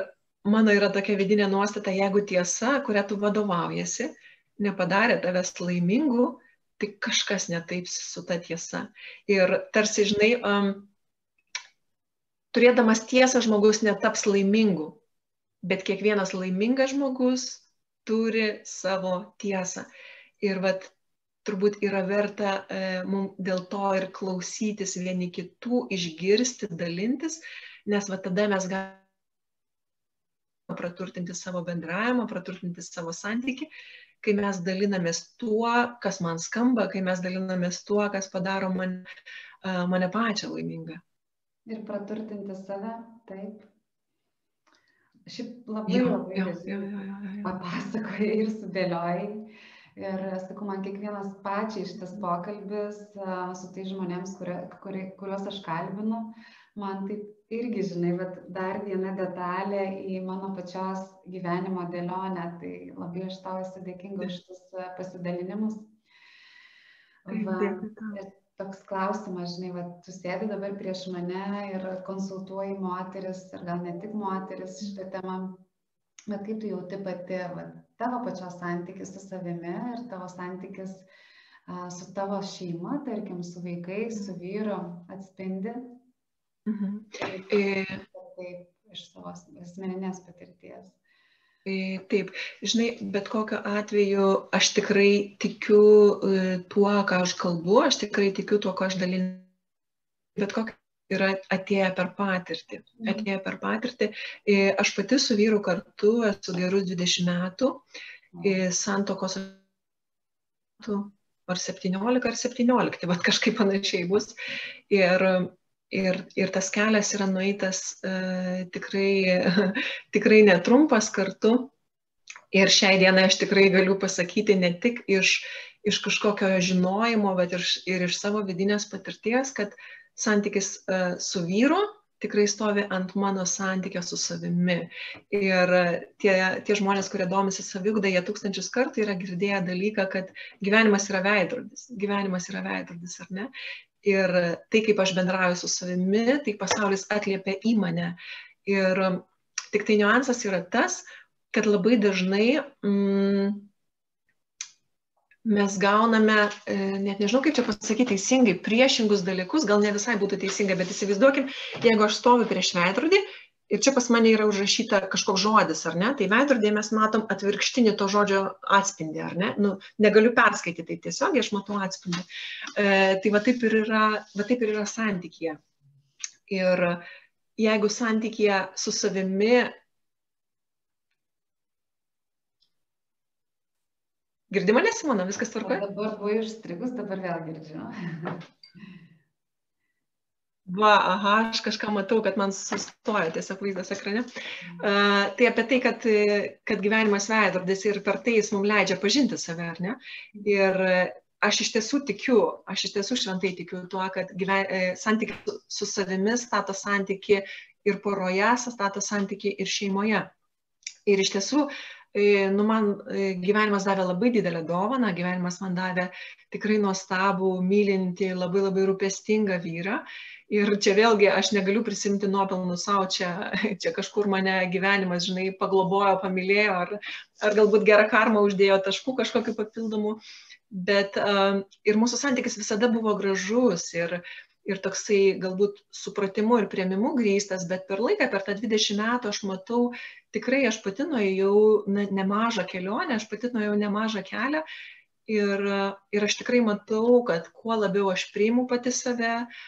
S2: mano yra tokia vidinė nuostata, jeigu tiesa, kurią tu vadovaujasi, nepadarė tavęs laimingu, tai kažkas netaip su ta tiesa. Ir tarsi, žinai, um, turėdamas tiesą žmogus netaps laimingu, bet kiekvienas laimingas žmogus turi savo tiesą. Ir vat turbūt yra verta e, mums dėl to ir klausytis vieni kitų, išgirsti, dalintis, nes va tada mes galime praturtinti savo bendravimą, praturtinti savo santyki, kai mes dalinamės tuo, kas man skamba, kai mes dalinamės tuo, kas padaro man, mane pačią laimingą.
S1: Ir praturtinti save, taip. Šiaip labai jo, labai jo, jo, jo, jo, jo. papasakojai ir sudėliojai. Ir sakau, man kiekvienas pačiai šitas pokalbis su tai žmonėms, kurie, kurie, kuriuos aš kalbinu, man taip irgi, žinai, bet dar viena detalė į mano pačios gyvenimo dėlionę, tai labai aš tau esu dėkinga už tus e, pasidalinimus. Va, toks klausimas, žinai, va, tu sėdi dabar prieš mane ir konsultuoji moteris, ir gal ne tik moteris šitą temą, bet kaip tu jauti pati, va, tavo pačios santykis su savimi ir tavo santykis su tavo šeima, tarkim, su vaikais, su vyru atspindi Mhm. Taip, iš savo asmeninės patirties.
S2: Taip, žinai, bet kokiu atveju aš tikrai tikiu e, tuo, ką aš kalbu, aš tikrai tikiu tuo, ką aš dalinu. Bet kokia yra atėję per patirtį. Mhm. Atėję per patirtį. E, aš pati su vyru kartu esu gerus 20 metų, e, santokos ar 17 ar 17, tai vad kažkaip panašiai bus. Ir Ir, ir tas kelias yra nueitas e, tikrai, tikrai netrumpas kartu. Ir šiai dienai aš tikrai galiu pasakyti ne tik iš, iš kažkokio žinojimo, bet ir, ir iš savo vidinės patirties, kad santykis e, su vyru tikrai stovi ant mano santykio su savimi. Ir tie, tie žmonės, kurie domisi savigda, jie tūkstančius kartų yra girdėję dalyką, kad gyvenimas yra veidrodis. Gyvenimas yra veidrodis, ar ne? Ir tai, kaip aš bendrauju su savimi, tai pasaulis atliepia į mane. Ir tik tai niuansas yra tas, kad labai dažnai mm, mes gauname, e, net nežinau kaip čia pasakyti teisingai, priešingus dalykus, gal ne visai būtų teisinga, bet įsivaizduokim, jeigu aš stoviu prieš veidrodį ir čia pas mane yra užrašyta kažkoks žodis, ar ne, tai veidrodėje mes matom atvirkštinį to žodžio atspindį, ar ne, nu, negaliu perskaityti tai tiesiog, aš matau atspindį. E, tai va taip ir yra, va taip ir yra santykėje. Ir jeigu santykėje su savimi Girdi mane, Simona, viskas tvarkoja?
S1: Dabar buvo išstrigus, dabar vėl girdžiu.
S2: Va, aha, aš kažką matau, kad man sustoja tiesiog vaizdas ekrane. Uh, tai apie tai, kad, kad gyvenimas veidrodis ir per tai jis mums leidžia pažinti save, ar ne? Ir aš iš tiesų tikiu, aš iš tiesų šventai tikiu tuo, kad gyven, e, santykiai su, savimi stato santyki ir poroje, stato santyki ir šeimoje. Ir iš tiesų, e, nu, man e, gyvenimas davė labai didelę dovaną, gyvenimas man davė tikrai nuostabų, mylinti, labai labai rūpestingą vyrą. Ir čia vėlgi aš negaliu prisimti nuopelnų savo, čia, čia kažkur mane gyvenimas, žinai, paglobojo, pamilėjo, ar, ar galbūt gerą karmą uždėjo taškų kažkokiu papildomu, bet uh, ir mūsų santykis visada buvo gražus ir, ir toksai galbūt supratimu ir prieimimu grįstas, bet per laiką, per tą 20 metų aš matau, tikrai aš pati nuėjau na, nemažą kelionę, aš pati nuėjau nemažą kelią. Ir, ir aš tikrai matau, kad kuo labiau aš priimu pati save, uh,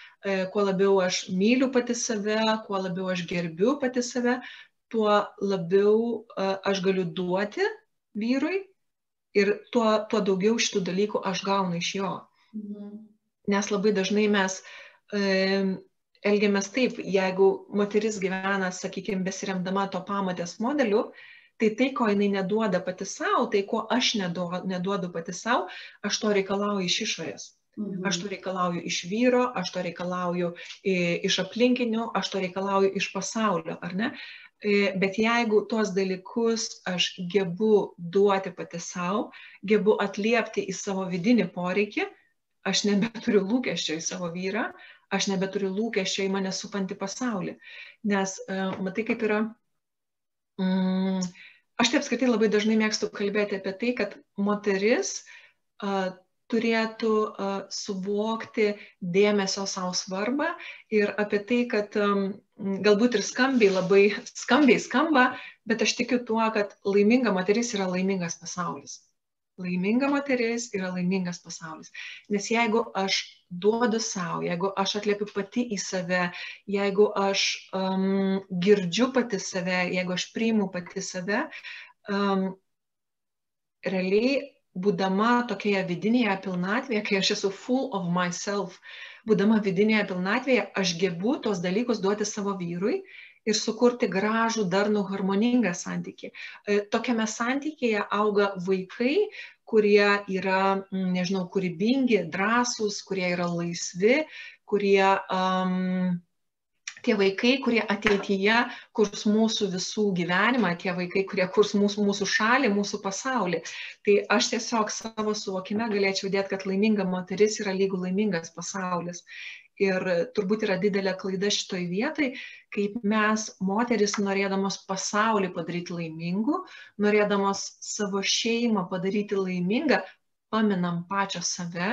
S2: kuo labiau aš myliu pati save, kuo labiau aš gerbiu pati save, tuo labiau e, aš galiu duoti vyrui ir tuo, tuo daugiau šitų dalykų aš gaunu iš jo. Mhm. Nes labai dažnai mes e, elgiamės taip, jeigu moteris gyvena, sakykime, besiremdama to pamatės modeliu, tai tai, ko jinai neduoda pati savo, tai ko aš neduodu pati savo, aš to reikalauju iš išorės. Aš to reikalauju iš vyro, aš to reikalauju iš aplinkinių, aš to reikalauju iš pasaulio, ar ne? Bet jeigu tuos dalykus aš gebu duoti pati savo, gebu atliepti į savo vidinį poreikį, aš nebeturiu lūkesčio į savo vyrą, aš nebeturiu lūkesčio į mane supantį pasaulį. Nes matai, kaip yra, mm, aš taip apskritai labai dažnai mėgstu kalbėti apie tai, kad moteris turėtų suvokti dėmesio savo svarbą ir apie tai, kad galbūt ir skambiai labai skambiai skamba, bet aš tikiu tuo, kad laiminga moteris yra laimingas pasaulis. Laiminga moteris yra laimingas pasaulis. Nes jeigu aš duodu savo, jeigu aš atliepiu pati į save, jeigu aš um, girdžiu pati save, jeigu aš priimu pati save, um, realiai būdama tokioje vidinėje pilnatvėje, kai aš esu full of myself, būdama vidinėje pilnatvėje, aš gebu tos dalykus duoti savo vyrui ir sukurti gražų, darnų, harmoningą santykį. E, tokiame santykėje auga vaikai, kurie yra, nežinau, kūrybingi, drąsūs, kurie yra laisvi, kurie um, tie vaikai, kurie ateityje kurs mūsų visų gyvenimą, tie vaikai, kurie kurs mūsų, mūsų šalį, mūsų pasaulį. Tai aš tiesiog savo suvokime galėčiau dėti, kad laiminga moteris yra lygų laimingas pasaulis. Ir turbūt yra didelė klaida šitoj vietai, kaip mes, moteris, norėdamos pasaulį padaryti laimingu, norėdamos savo šeimą padaryti laimingą, paminam pačią save,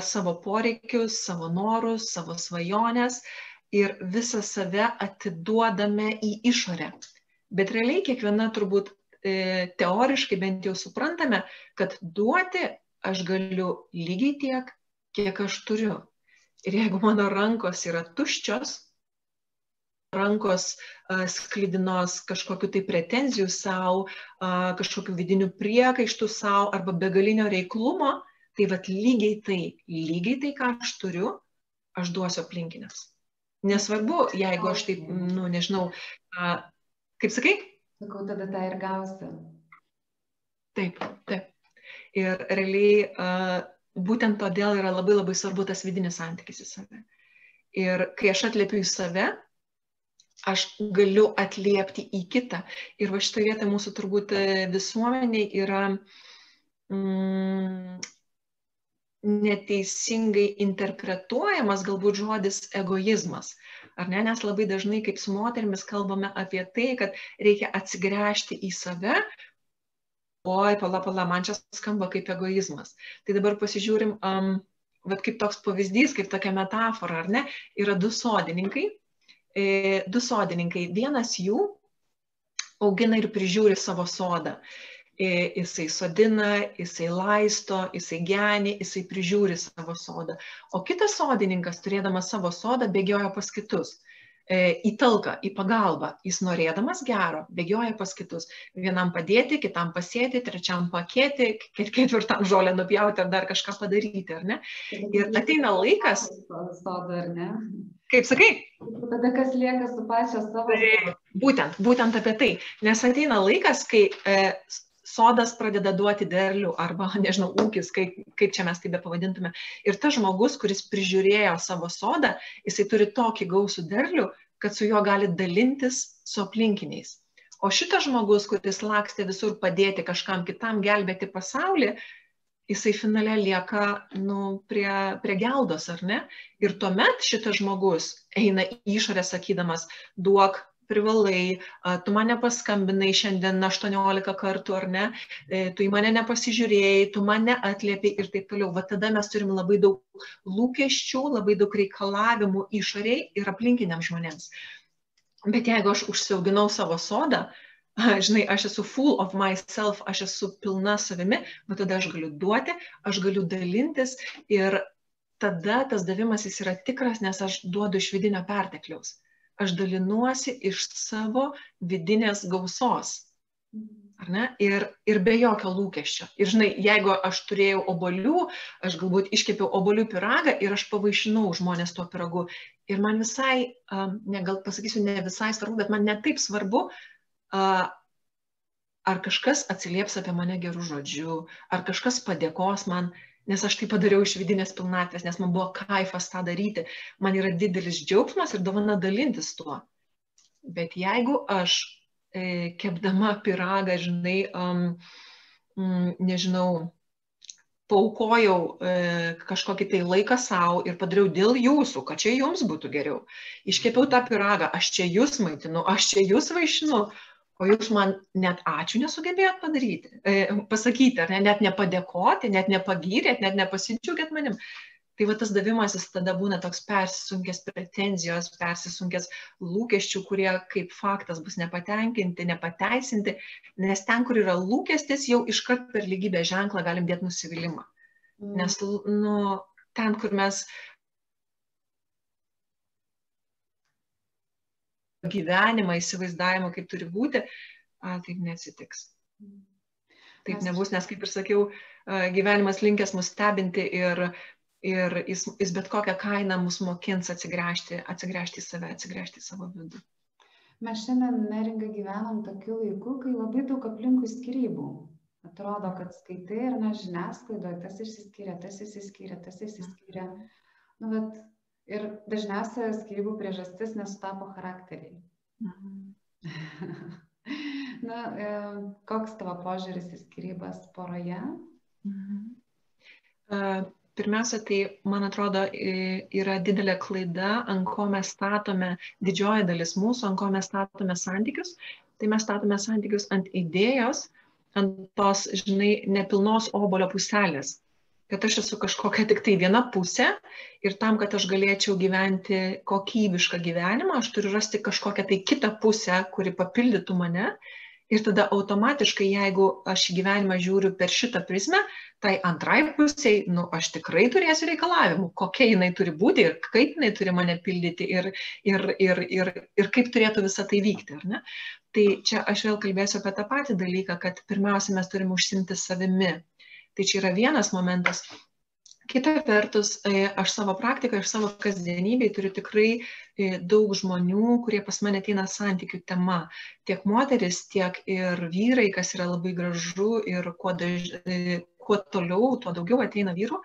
S2: savo poreikius, savo norus, savo svajonės, ir visą save atiduodame į išorę. Bet realiai kiekviena turbūt e, teoriškai bent jau suprantame, kad duoti aš galiu lygiai tiek, kiek aš turiu. Ir jeigu mano rankos yra tuščios, rankos a, sklidinos kažkokiu tai pretenzijų savo, kažkokiu vidiniu priekaištu savo arba begalinio reiklumo, tai vad lygiai tai, lygiai tai, ką aš turiu, aš duosiu aplinkinės. Nesvarbu, jeigu aš taip, nu, nežinau, a, kaip sakai?
S1: Sakau, tada tą ir gausi.
S2: Taip, taip. Ir realiai a, būtent todėl yra labai labai svarbu tas vidinis santykis į save. Ir kai aš atliepiu į save, aš galiu atliepti į kitą. Ir va šitoje vietoje mūsų turbūt e, visuomeniai yra mm, neteisingai interpretuojamas galbūt žodis egoizmas. Ar ne? Nes labai dažnai kaip su moterimis kalbame apie tai, kad reikia atsigręžti į save. Oi, pala, pala, man čia skamba kaip egoizmas. Tai dabar pasižiūrim, um, vat kaip toks pavyzdys, kaip tokia metafora, ar ne? Yra du sodininkai. E, du sodininkai. Vienas jų augina ir prižiūri savo sodą jisai sodina, jisai laisto, jisai geni, jisai prižiūri savo sodą. O kitas sodininkas, turėdamas savo sodą, bėgioja pas kitus. E, į talką, į pagalbą. Jis norėdamas gero, bėgioja pas kitus. Vienam padėti, kitam pasėti, trečiam pakėti, ketvirtam žolę nupjauti ar dar kažką padaryti, ar ne? Ir ateina laikas.
S1: Sodą, ar ne?
S2: Kaip sakai?
S1: Tada kas lieka su pačia savo.
S2: Būtent, būtent apie tai. Nes ateina laikas, kai e, sodas pradeda duoti derlių arba, nežinau, ūkis, kaip, kaip čia mes tai be pavadintume. Ir tas žmogus, kuris prižiūrėjo savo sodą, jisai turi tokį gausų derlių, kad su juo gali dalintis su aplinkiniais. O šitas žmogus, kuris lakstė visur padėti kažkam kitam gelbėti pasaulį, jisai finale lieka nu, prie, prie geldos, ar ne? Ir tuomet šitas žmogus eina išorę sakydamas, duok privalai, tu mane paskambinai šiandien 18 kartų ar ne, e, tu į mane nepasižiūrėjai, tu mane atliepiai ir taip toliau. Va tada mes turim labai daug lūkesčių, labai daug reikalavimų išoriai ir aplinkiniams žmonėms. Bet jeigu aš užsiauginau savo sodą, žinai, aš esu full of myself, aš esu pilna savimi, bet tada aš galiu duoti, aš galiu dalintis ir tada tas davimas jis yra tikras, nes aš duodu iš vidinio pertekliaus aš dalinuosi iš savo vidinės gausos. Ar ne? Ir, ir be jokio lūkesčio. Ir žinai, jeigu aš turėjau obolių, aš galbūt iškepiau obolių piragą ir aš pavaišinau žmonės tuo piragu. Ir man visai, ne, gal pasakysiu, ne visai svarbu, bet man netaip svarbu, ar kažkas atsilieps apie mane gerų žodžių, ar kažkas padėkos man nes aš tai padariau iš vidinės pilnatvės, nes man buvo kaifas tą daryti, man yra didelis džiaugsmas ir dovana dalintis tuo. Bet jeigu aš e, kepdama piragą, žinai, um, mm, nežinau, paukojau e, kažkokį tai laiką savo ir padariau dėl jūsų, kad čia jums būtų geriau. Iškepiau tą piragą, aš čia jūs maitinu, aš čia jūs vaišinu, o jūs man net ačiū nesugebėjot padaryti, e, pasakyti, ar ne, net nepadėkoti, net nepagyrėt, net nepasidžiaugėt manim. Tai va tas davimasis tada būna toks persisunkęs pretenzijos, persisunkęs lūkesčių, kurie kaip faktas bus nepatenkinti, nepateisinti, nes ten, kur yra lūkestis, jau iškart per lygybę ženklą galim dėti nusivylimą. Mm. Nes nu, ten, kur mes gyvenimą, įsivaizdavimą, kaip turi būti, a, taip neatsitiks. Taip nebus, nes, kaip ir sakiau, gyvenimas linkęs mus stebinti ir, ir jis, jis bet kokią kainą mus mokins atsigręžti, atsigręžti į save, atsigręžti į savo vidų.
S1: Mes šiandien neringa gyvenam tokiu laiku, kai labai daug aplinkų skirybų. Atrodo, kad skaitai ir na žiniasklaidoje tas išsiskyrė, tas išsiskyrė, tas išsiskyrė. Nu, bet Ir dažniausia skirybų priežastis nesutapo charakteriai. Mhm. Na, e, koks tavo požiūris į skirybas poroje? Mhm.
S2: Pirmiausia, tai man atrodo yra didelė klaida, ant ko mes statome, didžioji dalis mūsų, ant ko mes statome santykius. Tai mes statome santykius ant idėjos, ant tos, žinai, nepilnos obolio puselės kad aš esu kažkokia tik tai viena pusė ir tam, kad aš galėčiau gyventi kokybišką gyvenimą, aš turiu rasti kažkokią tai kitą pusę, kuri papildytų mane. Ir tada automatiškai, jeigu aš į gyvenimą žiūriu per šitą prizmę, tai antrai pusiai, nu, aš tikrai turėsiu reikalavimų, kokia jinai turi būti ir kaip jinai turi mane pildyti ir, ir, ir, ir, ir kaip turėtų visą tai vykti, ar ne? Tai čia aš vėl kalbėsiu apie tą patį dalyką, kad pirmiausia, mes turime užsimti savimi, Tai čia yra vienas momentas. Kita vertus, e, aš savo praktikoje, aš savo kasdienybėje turiu tikrai e, daug žmonių, kurie pas mane ateina santykių tema. Tiek moteris, tiek ir vyrai, kas yra labai gražu ir kuo, daž... E, kuo toliau, tuo daugiau ateina vyrų,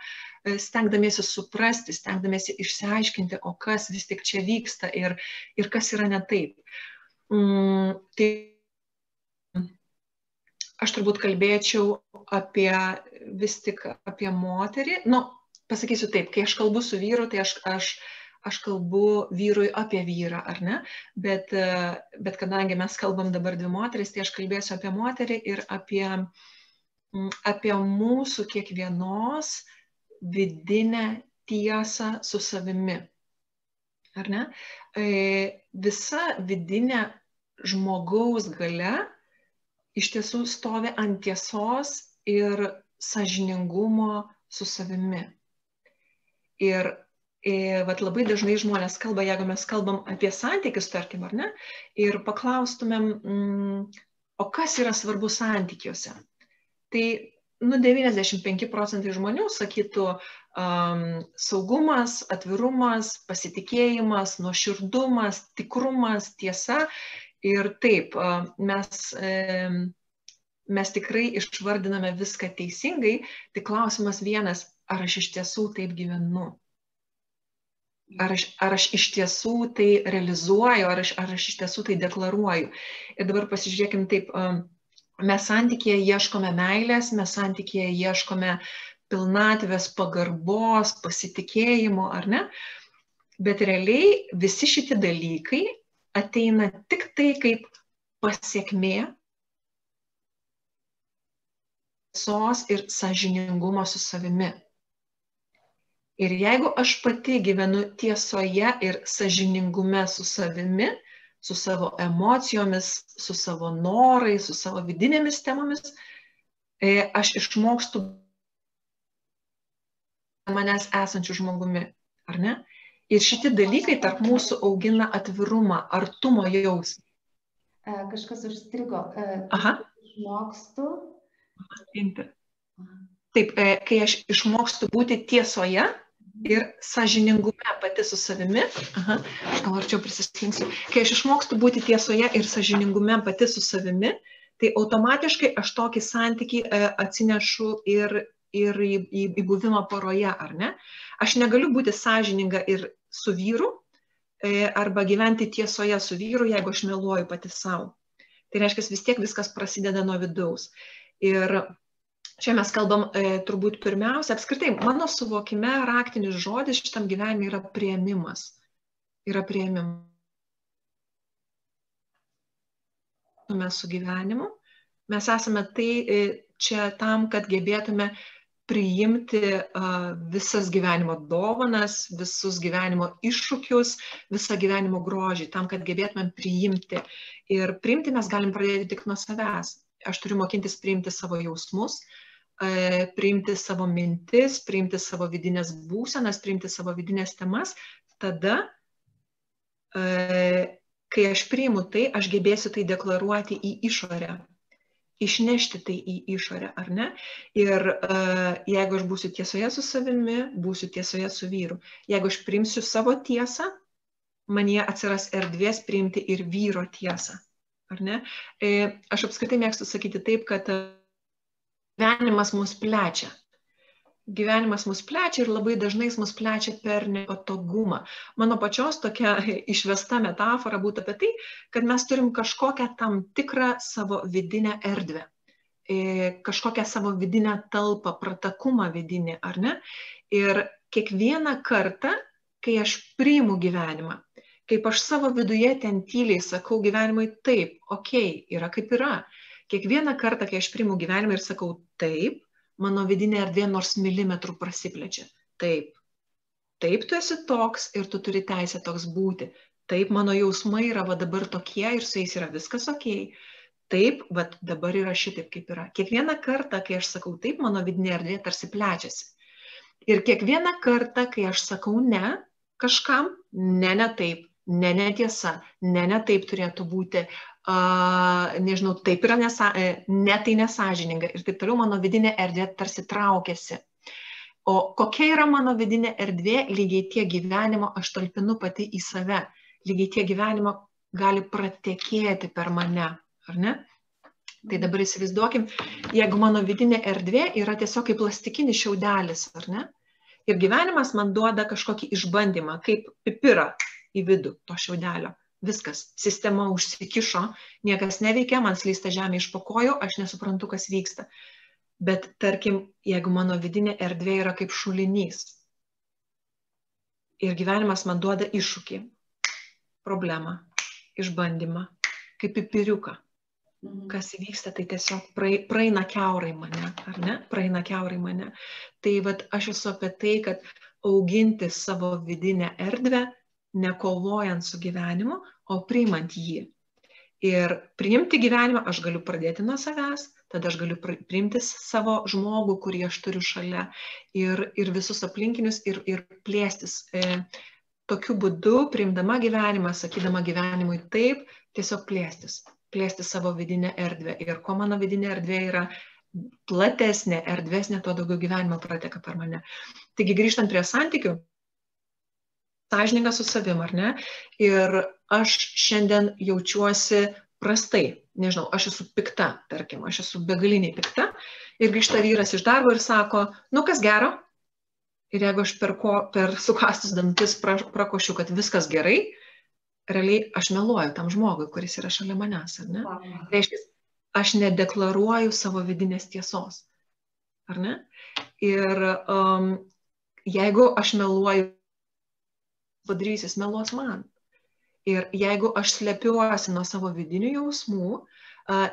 S2: stengdamiesi suprasti, stengdamiesi išsiaiškinti, o kas vis tik čia vyksta ir, ir kas yra ne taip. Mm, tai aš turbūt kalbėčiau apie vis tik apie moterį. Nu, pasakysiu taip, kai aš kalbu su vyru, tai aš, aš, aš kalbu vyrui apie vyrą, ar ne? Bet, bet kadangi mes kalbam dabar dvi moteris, tai aš kalbėsiu apie moterį ir apie, apie mūsų kiekvienos vidinę tiesą su savimi. Ar ne? E, visa vidinė žmogaus gale iš tiesų stovi ant tiesos ir sažiningumo su savimi. Ir, ir vat, labai dažnai žmonės kalba, jeigu mes kalbam apie santykius, tarkim, ar ne, ir paklaustumėm, mm, o kas yra svarbu santykiuose. Tai, nu, 95 procentai žmonių sakytų um, saugumas, atvirumas, pasitikėjimas, nuoširdumas, tikrumas, tiesa Ir taip, mes, mes tikrai išvardiname viską teisingai, tik klausimas vienas, ar aš iš tiesų taip gyvenu? Ar aš, ar aš iš tiesų tai realizuoju, ar aš, ar aš iš tiesų tai deklaruoju. Ir dabar pasižiūrėkim taip, mes santykėje ieškome meilės, mes santykėje ieškome pilnatvės, pagarbos, pasitikėjimo, ar ne? Bet realiai visi šitie dalykai ateina tik tai kaip pasiekmė tiesos ir sąžiningumo su savimi. Ir jeigu aš pati gyvenu tiesoje ir sąžiningume su savimi, su savo emocijomis, su savo norais, su savo vidinėmis temomis, e, aš išmokstu manęs esančių žmogumi, ar ne? Ir šitie dalykai tarp mūsų augina atvirumą, artumo jausmą.
S1: E, kažkas užstrigo. E,
S2: Aha.
S1: Išmokstu.
S2: Taip, e, kai aš išmokstu būti tiesoje ir sažiningume pati su savimi, aha, aš gal arčiau prisislinksiu, kai aš išmokstu būti tiesoje ir sažiningume pati su savimi, tai automatiškai aš tokį santykį atsinešu ir, ir į, į, į buvimą poroje, ar ne? Aš negaliu būti sąžininga ir su vyru e, arba gyventi tiesoje su vyru, jeigu aš meluoju pati savo. Tai reiškia, vis tiek viskas prasideda nuo vidaus. Ir čia mes kalbam e, turbūt pirmiausia, apskritai, mano suvokime raktinis žodis šitam gyvenime yra prieimimas. Yra prieimimas. tapatintume su gyvenimu, mes esame tai e, čia tam, kad gebėtume priimti visas gyvenimo dovanas, visus gyvenimo iššūkius, visą gyvenimo grožį, tam, kad gebėtumėm priimti. Ir priimti mes galim pradėti tik nuo savęs. Aš turiu mokintis priimti savo jausmus, uh, priimti savo mintis, priimti savo vidinės būsenas, priimti savo vidinės temas. Tada, uh, kai aš priimu tai, aš gebėsiu tai deklaruoti į išorę išnešti tai į išorę, ar ne? Ir uh, jeigu aš būsiu tiesoje su savimi, būsiu tiesoje su vyru. Jeigu aš priimsiu savo tiesą, man jie atsiras erdvės priimti ir vyro tiesą, ar ne? E, aš apskritai mėgstu sakyti taip, kad gyvenimas mus plečia gyvenimas mus plečia ir labai dažnai jis mus plečia per nepatogumą. Mano pačios tokia išvesta metafora būtų apie tai, kad mes turim kažkokią tam tikrą savo vidinę erdvę, e, kažkokią savo vidinę talpą, pratakumą vidinį, ar ne? Ir kiekvieną kartą, kai aš priimu gyvenimą, kaip aš savo viduje ten tyliai sakau gyvenimui taip, okei, okay, yra kaip yra. Kiekvieną kartą, kai aš priimu gyvenimą ir sakau taip, mano vidinė erdvė nors milimetrų prasiplečia. Taip, taip tu esi toks ir tu turi teisę toks būti. Taip, mano jausmai yra va dabar tokie ir su jais yra viskas ok. Taip, va dabar yra šitaip, kaip yra. Kiekvieną kartą, kai aš sakau taip, mano vidinė erdvė tarsi plečiasi. Ir kiekvieną kartą, kai aš sakau ne kažkam, ne, ne taip, ne, netiesa, ne, ne taip turėtų būti, a, nežinau, taip yra nesa, e, ne tai nesažininga ir taip toliau mano vidinė erdvė tarsi traukiasi. O kokia yra mano vidinė erdvė, lygiai tie gyvenimo aš talpinu pati į save, lygiai tie gyvenimo gali pratekėti per mane, ar ne? Tai dabar įsivaizduokim, jeigu mano vidinė erdvė yra tiesiog kaip plastikinis šiaudelis, ar ne? Ir gyvenimas man duoda kažkokį išbandymą, kaip pipirą į vidų to šiaudelio viskas, sistema užsikišo, niekas neveikia, man slysta žemė iš pokojų, aš nesuprantu, kas vyksta. Bet tarkim, jeigu mano vidinė erdvė yra kaip šulinys ir gyvenimas man duoda iššūkį, problemą, išbandymą, kaip pipiriuką, mhm. kas įvyksta, tai tiesiog praeina keurai mane, ar ne? Praeina keurai mane. Tai vad aš esu apie tai, kad auginti savo vidinę erdvę nekovojant su gyvenimu, o priimant jį. Ir priimti gyvenimą aš galiu pradėti nuo savęs, tada aš galiu priimti savo žmogų, kurį aš turiu šalia ir, ir visus aplinkinius ir, ir plėstis. E, tokiu būdu, priimdama gyvenimą, sakydama gyvenimui taip, tiesiog plėstis, plėsti savo vidinę erdvę. Ir kuo mano vidinė erdvė yra platesnė, erdvesnė, tuo daugiau gyvenimo prateka per mane. Taigi grįžtant prie santykių, sąžininga su savim, ar ne? Ir aš šiandien jaučiuosi prastai, nežinau, aš esu pikta, tarkim, aš esu begaliniai pikta ir grįžta vyras iš darbo ir sako, nu kas gero? Ir jeigu aš per, ko, per sukastus dantis pra, prakošiu, kad viskas gerai, realiai aš meluoju tam žmogui, kuris yra šalia manęs, ar ne? Wow. Reiškia, aš nedeklaruoju savo vidinės tiesos, ar ne? Ir um, jeigu aš meluoju padarys, jis meluos man. Ir jeigu aš slepiuosi nuo savo vidinių jausmų,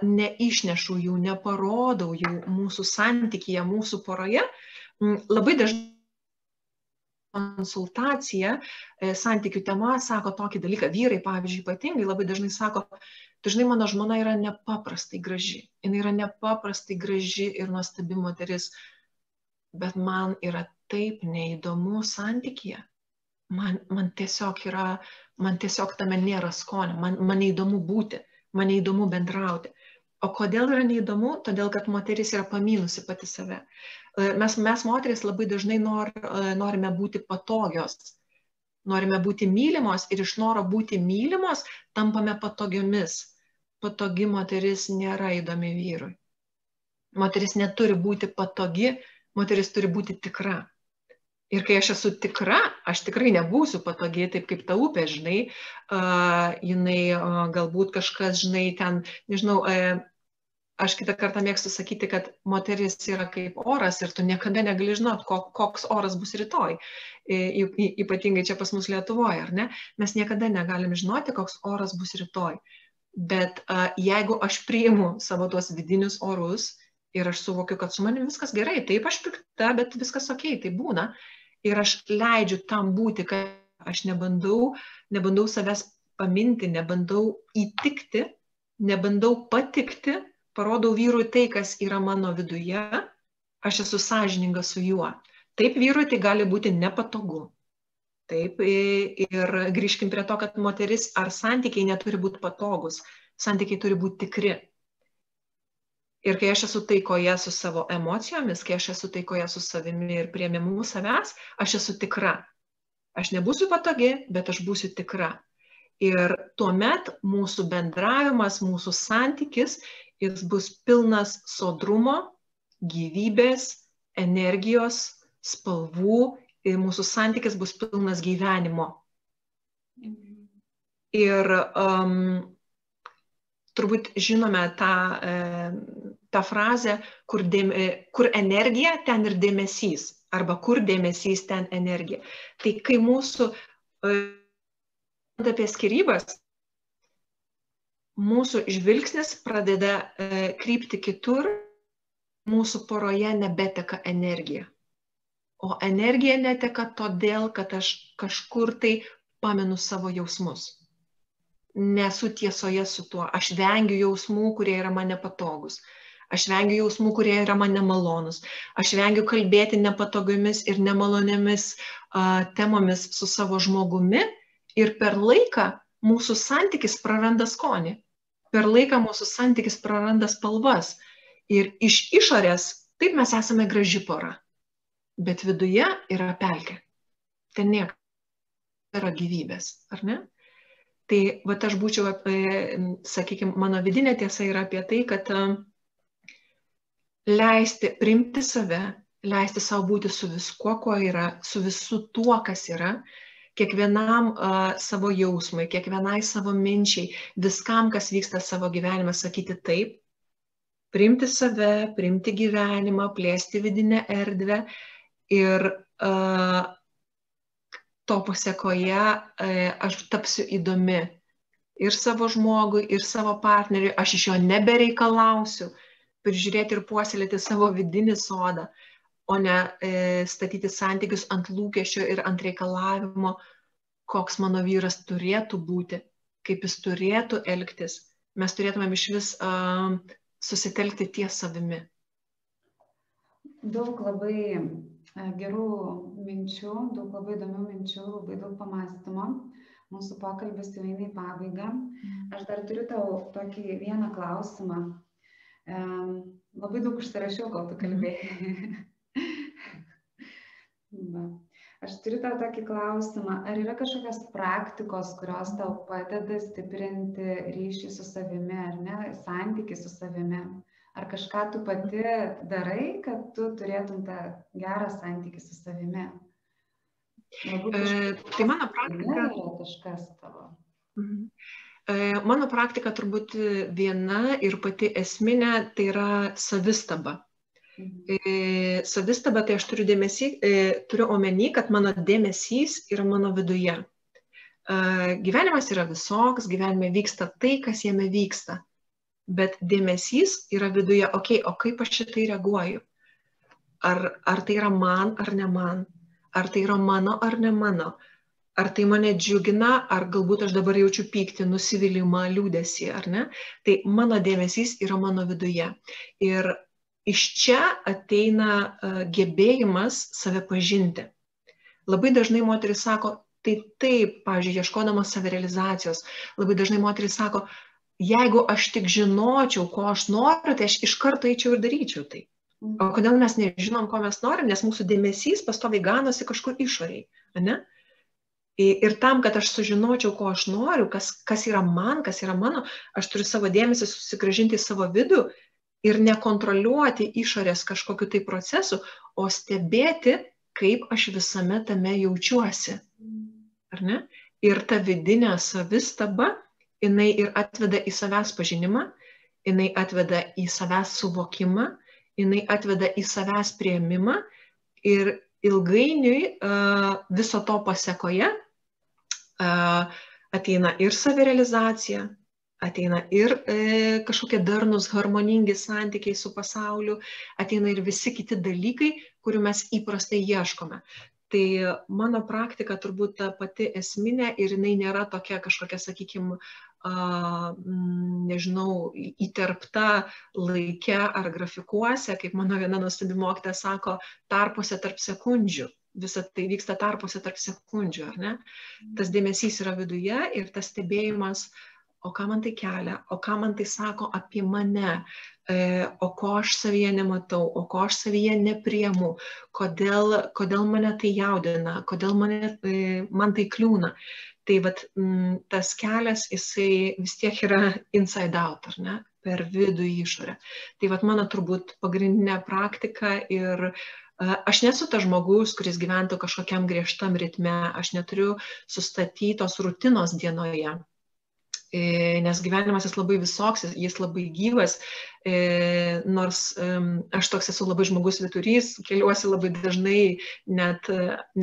S2: neišnešu jų, neparodau jų mūsų santykyje, mūsų poroje, labai dažnai konsultacija e, santykių tema sako tokį dalyką, vyrai, pavyzdžiui, ypatingai labai dažnai sako, dažnai mano žmona yra nepaprastai graži, jinai yra nepaprastai graži ir nuostabi moteris, bet man yra taip neįdomu santykėje man, man tiesiog yra, man tiesiog tame nėra skonio, man, man neįdomu būti, man neįdomu bendrauti. O kodėl yra neįdomu? Todėl, kad moteris yra paminusi pati save. E, mes, mes moteris labai dažnai nor, e, norime būti patogios, norime būti mylimos ir iš noro būti mylimos tampame patogiomis. Patogi moteris nėra įdomi vyrui. Moteris neturi būti patogi, moteris turi būti tikra. Ir kai aš esu tikra, aš tikrai nebūsiu patogi, taip kaip ta upė, žinai, uh, jinai uh, galbūt kažkas, žinai, ten, nežinau, uh, aš kitą kartą mėgstu sakyti, kad moteris yra kaip oras ir tu niekada negali žinot, koks oras bus rytoj. Ypatingai čia pas mus Lietuvoje, ar ne? Mes niekada negalim žinoti, koks oras bus rytoj. Bet jeigu aš priimu savo tuos vidinius orus ir aš suvokiu, kad su manim viskas gerai, taip aš pikta, bet viskas ok, tai būna. Ir aš leidžiu tam būti, kad aš nebandau, nebandau savęs paminti, nebandau įtikti, nebandau patikti, parodau vyrui tai, kas yra mano viduje, aš esu sąžininga su juo. Taip vyrui tai gali būti nepatogu. Taip, ir grįžkim prie to, kad moteris ar santykiai neturi būti patogus, santykiai turi būti tikri. Ir kai aš esu taikoje su savo emocijomis, kai aš esu taikoje su savimi ir prieimimu savęs, aš esu tikra. Aš nebūsiu patogi, bet aš būsiu tikra. Ir tuomet mūsų bendravimas, mūsų santykis, jis bus pilnas sodrumo, gyvybės, energijos, spalvų ir mūsų santykis bus pilnas gyvenimo. Ir um, turbūt žinome tą, e, tą frazę, kur, dėm, kur energija, ten ir dėmesys, arba kur dėmesys, ten energija. Tai kai mūsų, e, apie skirybas, mūsų žvilgsnis pradeda e, krypti kitur, mūsų poroje nebeteka energija o energija neteka todėl, kad aš kažkur tai pamenu savo jausmus. Nesu tiesoje su tuo. Aš vengiu jausmų, kurie yra man nepatogus. Aš vengiu jausmų, kurie yra man nemalonus. Aš vengiu kalbėti nepatogomis ir nemalonėmis uh, temomis su savo žmogumi. Ir per laiką mūsų santykis praranda skonį. Per laiką mūsų santykis praranda spalvas. Ir iš išorės taip mes esame graži pora bet viduje yra pelkė. Ten nieko yra gyvybės, ar ne? Tai va aš būčiau, sakykime, mano vidinė tiesa yra apie tai, kad leisti primti save, leisti savo būti su viskuo, kuo yra, su visu tuo, kas yra, kiekvienam uh, savo jausmai, kiekvienai savo minčiai, viskam, kas vyksta savo gyvenime, sakyti taip, priimti save, priimti gyvenimą, plėsti vidinę erdvę, ir uh, to pasiekoje uh, aš tapsiu įdomi ir savo žmogui, ir savo partneriui, aš iš jo nebereikalausiu prižiūrėti ir puoselėti savo vidinį sodą, o ne e, statyti santykius ant lūkesčio ir ant reikalavimo, koks mano vyras turėtų būti, kaip jis turėtų elgtis. Mes turėtumėm iš vis uh, susitelkti ties savimi.
S1: Daug labai gerų minčių, daug labai įdomių minčių, labai daug pamastymo. Mūsų pokalbis jau eina į pabaigą. Mhm. Aš dar turiu tau tokį vieną klausimą. Labai daug užsirašiau, kol tu mhm. kalbėjai. Aš turiu tau tokį klausimą. Ar yra kažkokios praktikos, kurios tau padeda stiprinti ryšį su savimi, ar ne, santyki su savimi? Ar kažką tu pati darai, kad tu turėtum tą gerą santykį su savimi?
S2: Galbūt e, tai mano praktika.
S1: Yra kažkas tavo. Mhm.
S2: E, mano praktika turbūt viena ir pati esminė tai yra savistaba. Mhm. E, savistaba tai aš turiu, dėmesį, e, turiu omeny, kad mano dėmesys yra mano viduje. E, gyvenimas yra visoks, gyvenime vyksta tai, kas jame vyksta bet dėmesys yra viduje, okei, okay, o kaip aš šitai reaguoju? Ar, ar tai yra man ar ne man? Ar tai yra mano ar ne mano? Ar tai mane džiugina, ar galbūt aš dabar jaučiu pyktį, nusivylimą, liūdėsi, ar ne? Tai mano dėmesys yra mano viduje. Ir iš čia ateina uh, gebėjimas save pažinti. Labai dažnai moteris sako, tai taip, pavyzdžiui, ieškodama savirealizacijos, labai dažnai moteris sako, jeigu aš tik žinočiau, ko aš noriu, tai aš iš karto eičiau ir daryčiau tai. O mhm. kodėl mes nežinom, ko mes norim, nes mūsų dėmesys pastoviai ganosi kažkur išoriai. Ne? Ir tam, kad aš sužinočiau, ko aš noriu, kas, kas yra man, kas yra mano, aš turiu savo dėmesį susigražinti į savo vidų ir nekontroliuoti išorės kažkokiu tai procesu, o stebėti, kaip aš visame tame jaučiuosi. Ar ne? Ir ta vidinė savistaba jinai ir atveda į savęs pažinimą, jinai atveda į savęs suvokimą, jinai atveda į savęs prieimimą ir ilgainiui viso to pasiekoje ateina ir savirealizacija, ateina ir e, kažkokie darnus, harmoningi santykiai su pasauliu, ateina ir visi kiti dalykai, kurių mes įprastai ieškome. Tai mano praktika turbūt ta pati esminė ir jinai nėra tokia kažkokia, sakykime, nežinau, įterpta laike ar grafikuose, kaip mano viena nuostabi mokytė sako, tarpuose tarp sekundžių visa tai vyksta tarpuose tarp sekundžių, ar ne? Tas dėmesys yra viduje ir tas stebėjimas, o ką man tai kelia, o ką man tai sako apie mane, e, o ko aš savyje nematau, o ko aš savyje nepriemu, kodėl, kodėl mane tai jaudina, kodėl mane, e, man tai kliūna. Tai vat, m, tas kelias, jisai vis tiek yra inside out, ar ne? per vidų į išorę. Tai vat mano turbūt pagrindinė praktika ir uh, Aš nesu tas žmogus, kuris gyventų kažkokiam griežtam ritme, aš neturiu sustatytos rutinos dienoje. E, nes gyvenimas jis labai visoks, jis labai gyvas, e, nors aš toks esu labai žmogus viturys, keliuosi labai dažnai, net,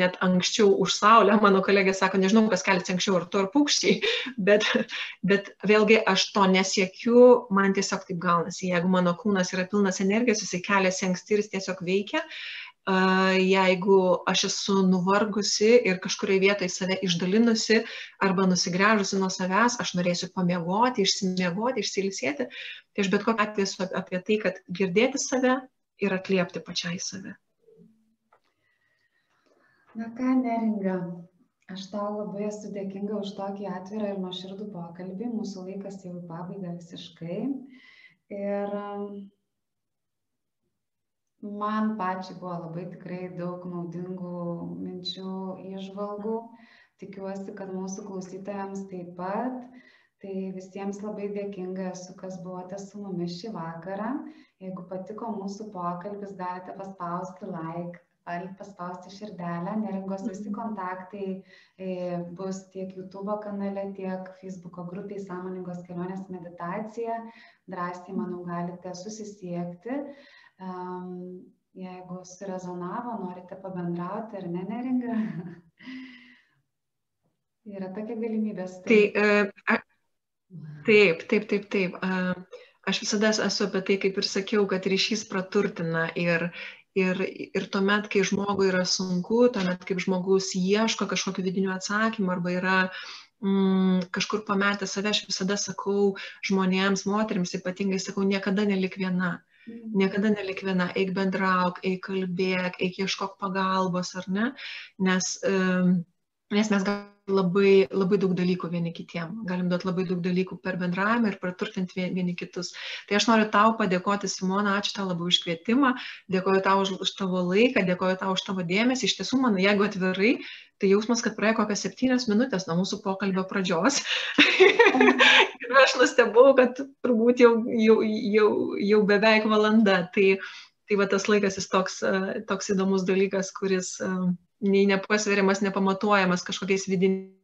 S2: net anksčiau už saulę, mano kolegė sako, nežinau, kas keliasi anksčiau, ar tu ar paukščiai, bet, bet vėlgi aš to nesiekiu, man tiesiog taip gaunasi, jeigu mano kūnas yra pilnas energijos, jisai keliasi anksti ir jis tiesiog veikia, jeigu aš esu nuvargusi ir kažkurioje vietoje save išdalinusi arba nusigręžusi nuo savęs, aš norėsiu pamiegoti, išsimiegoti, išsilsėti, tai aš bet kokią atveju esu apie tai, kad girdėti save ir atliepti pačiai save.
S1: Na ką, neringa, aš tau labai esu dėkinga už tokį atvirą ir nuoširdų pokalbį. Mūsų laikas jau į pabaigą visiškai. Ir man pačiai buvo labai tikrai daug naudingų minčių, įžvalgų. Tikiuosi, kad mūsų klausytojams taip pat. Tai visiems labai dėkinga esu, kas buvote su mumis šį vakarą. Jeigu patiko mūsų pokalbis, galite paspausti like, paspausti širdelę. Neringos visi mhm. kontaktai e, bus tiek YouTube kanale, tiek Facebook grupėje Sąmoningos kelionės meditacija. Drąsiai, manau, galite susisiekti. Jeigu surezonavo, norite pabendrauti ar ne, neringa, yra tokia galimybė.
S2: Tai, uh, taip, taip, taip, taip. Aš visada esu apie tai, kaip ir sakiau, kad ryšys praturtina ir, ir, ir tuomet, kai žmogui yra sunku, tuomet, kaip žmogus ieško kažkokiu vidiniu atsakymu arba yra mm, kažkur pametę save, aš visada sakau žmonėms, moteriams ypatingai sakau, niekada nelik viena. Uh, Niekada nelik viena, eik bendrauk, eik kalbėk, eik ieškok pagalbos, ar ne? Nes, nes mes galime labai, labai daug dalykų vieni kitiem. Galim duoti labai daug dalykų per bendravimą ir praturtinti vieni kitus. Tai aš noriu tau padėkoti, Simona, ačiū tau labai už kvietimą, dėkoju tau už, už tavo laiką, dėkoju tau už tavo dėmesį. Iš tiesų, man, jeigu atvirai, tai jausmas, kad praėjo kokias septynias minutės nuo mūsų pokalbio pradžios. ir aš nustebau, kad turbūt jau, jau, jau, jau beveik valanda. Tai, tai va tas laikas jis toks, toks įdomus dalykas, kuris nei nepasveriamas, nepamatuojamas kažkokiais vidiniais.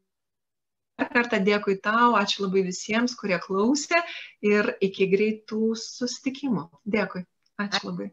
S2: Dar kartą dėkui tau, ačiū labai visiems, kurie klausė ir iki greitų susitikimų. Dėkui. Ačiū labai.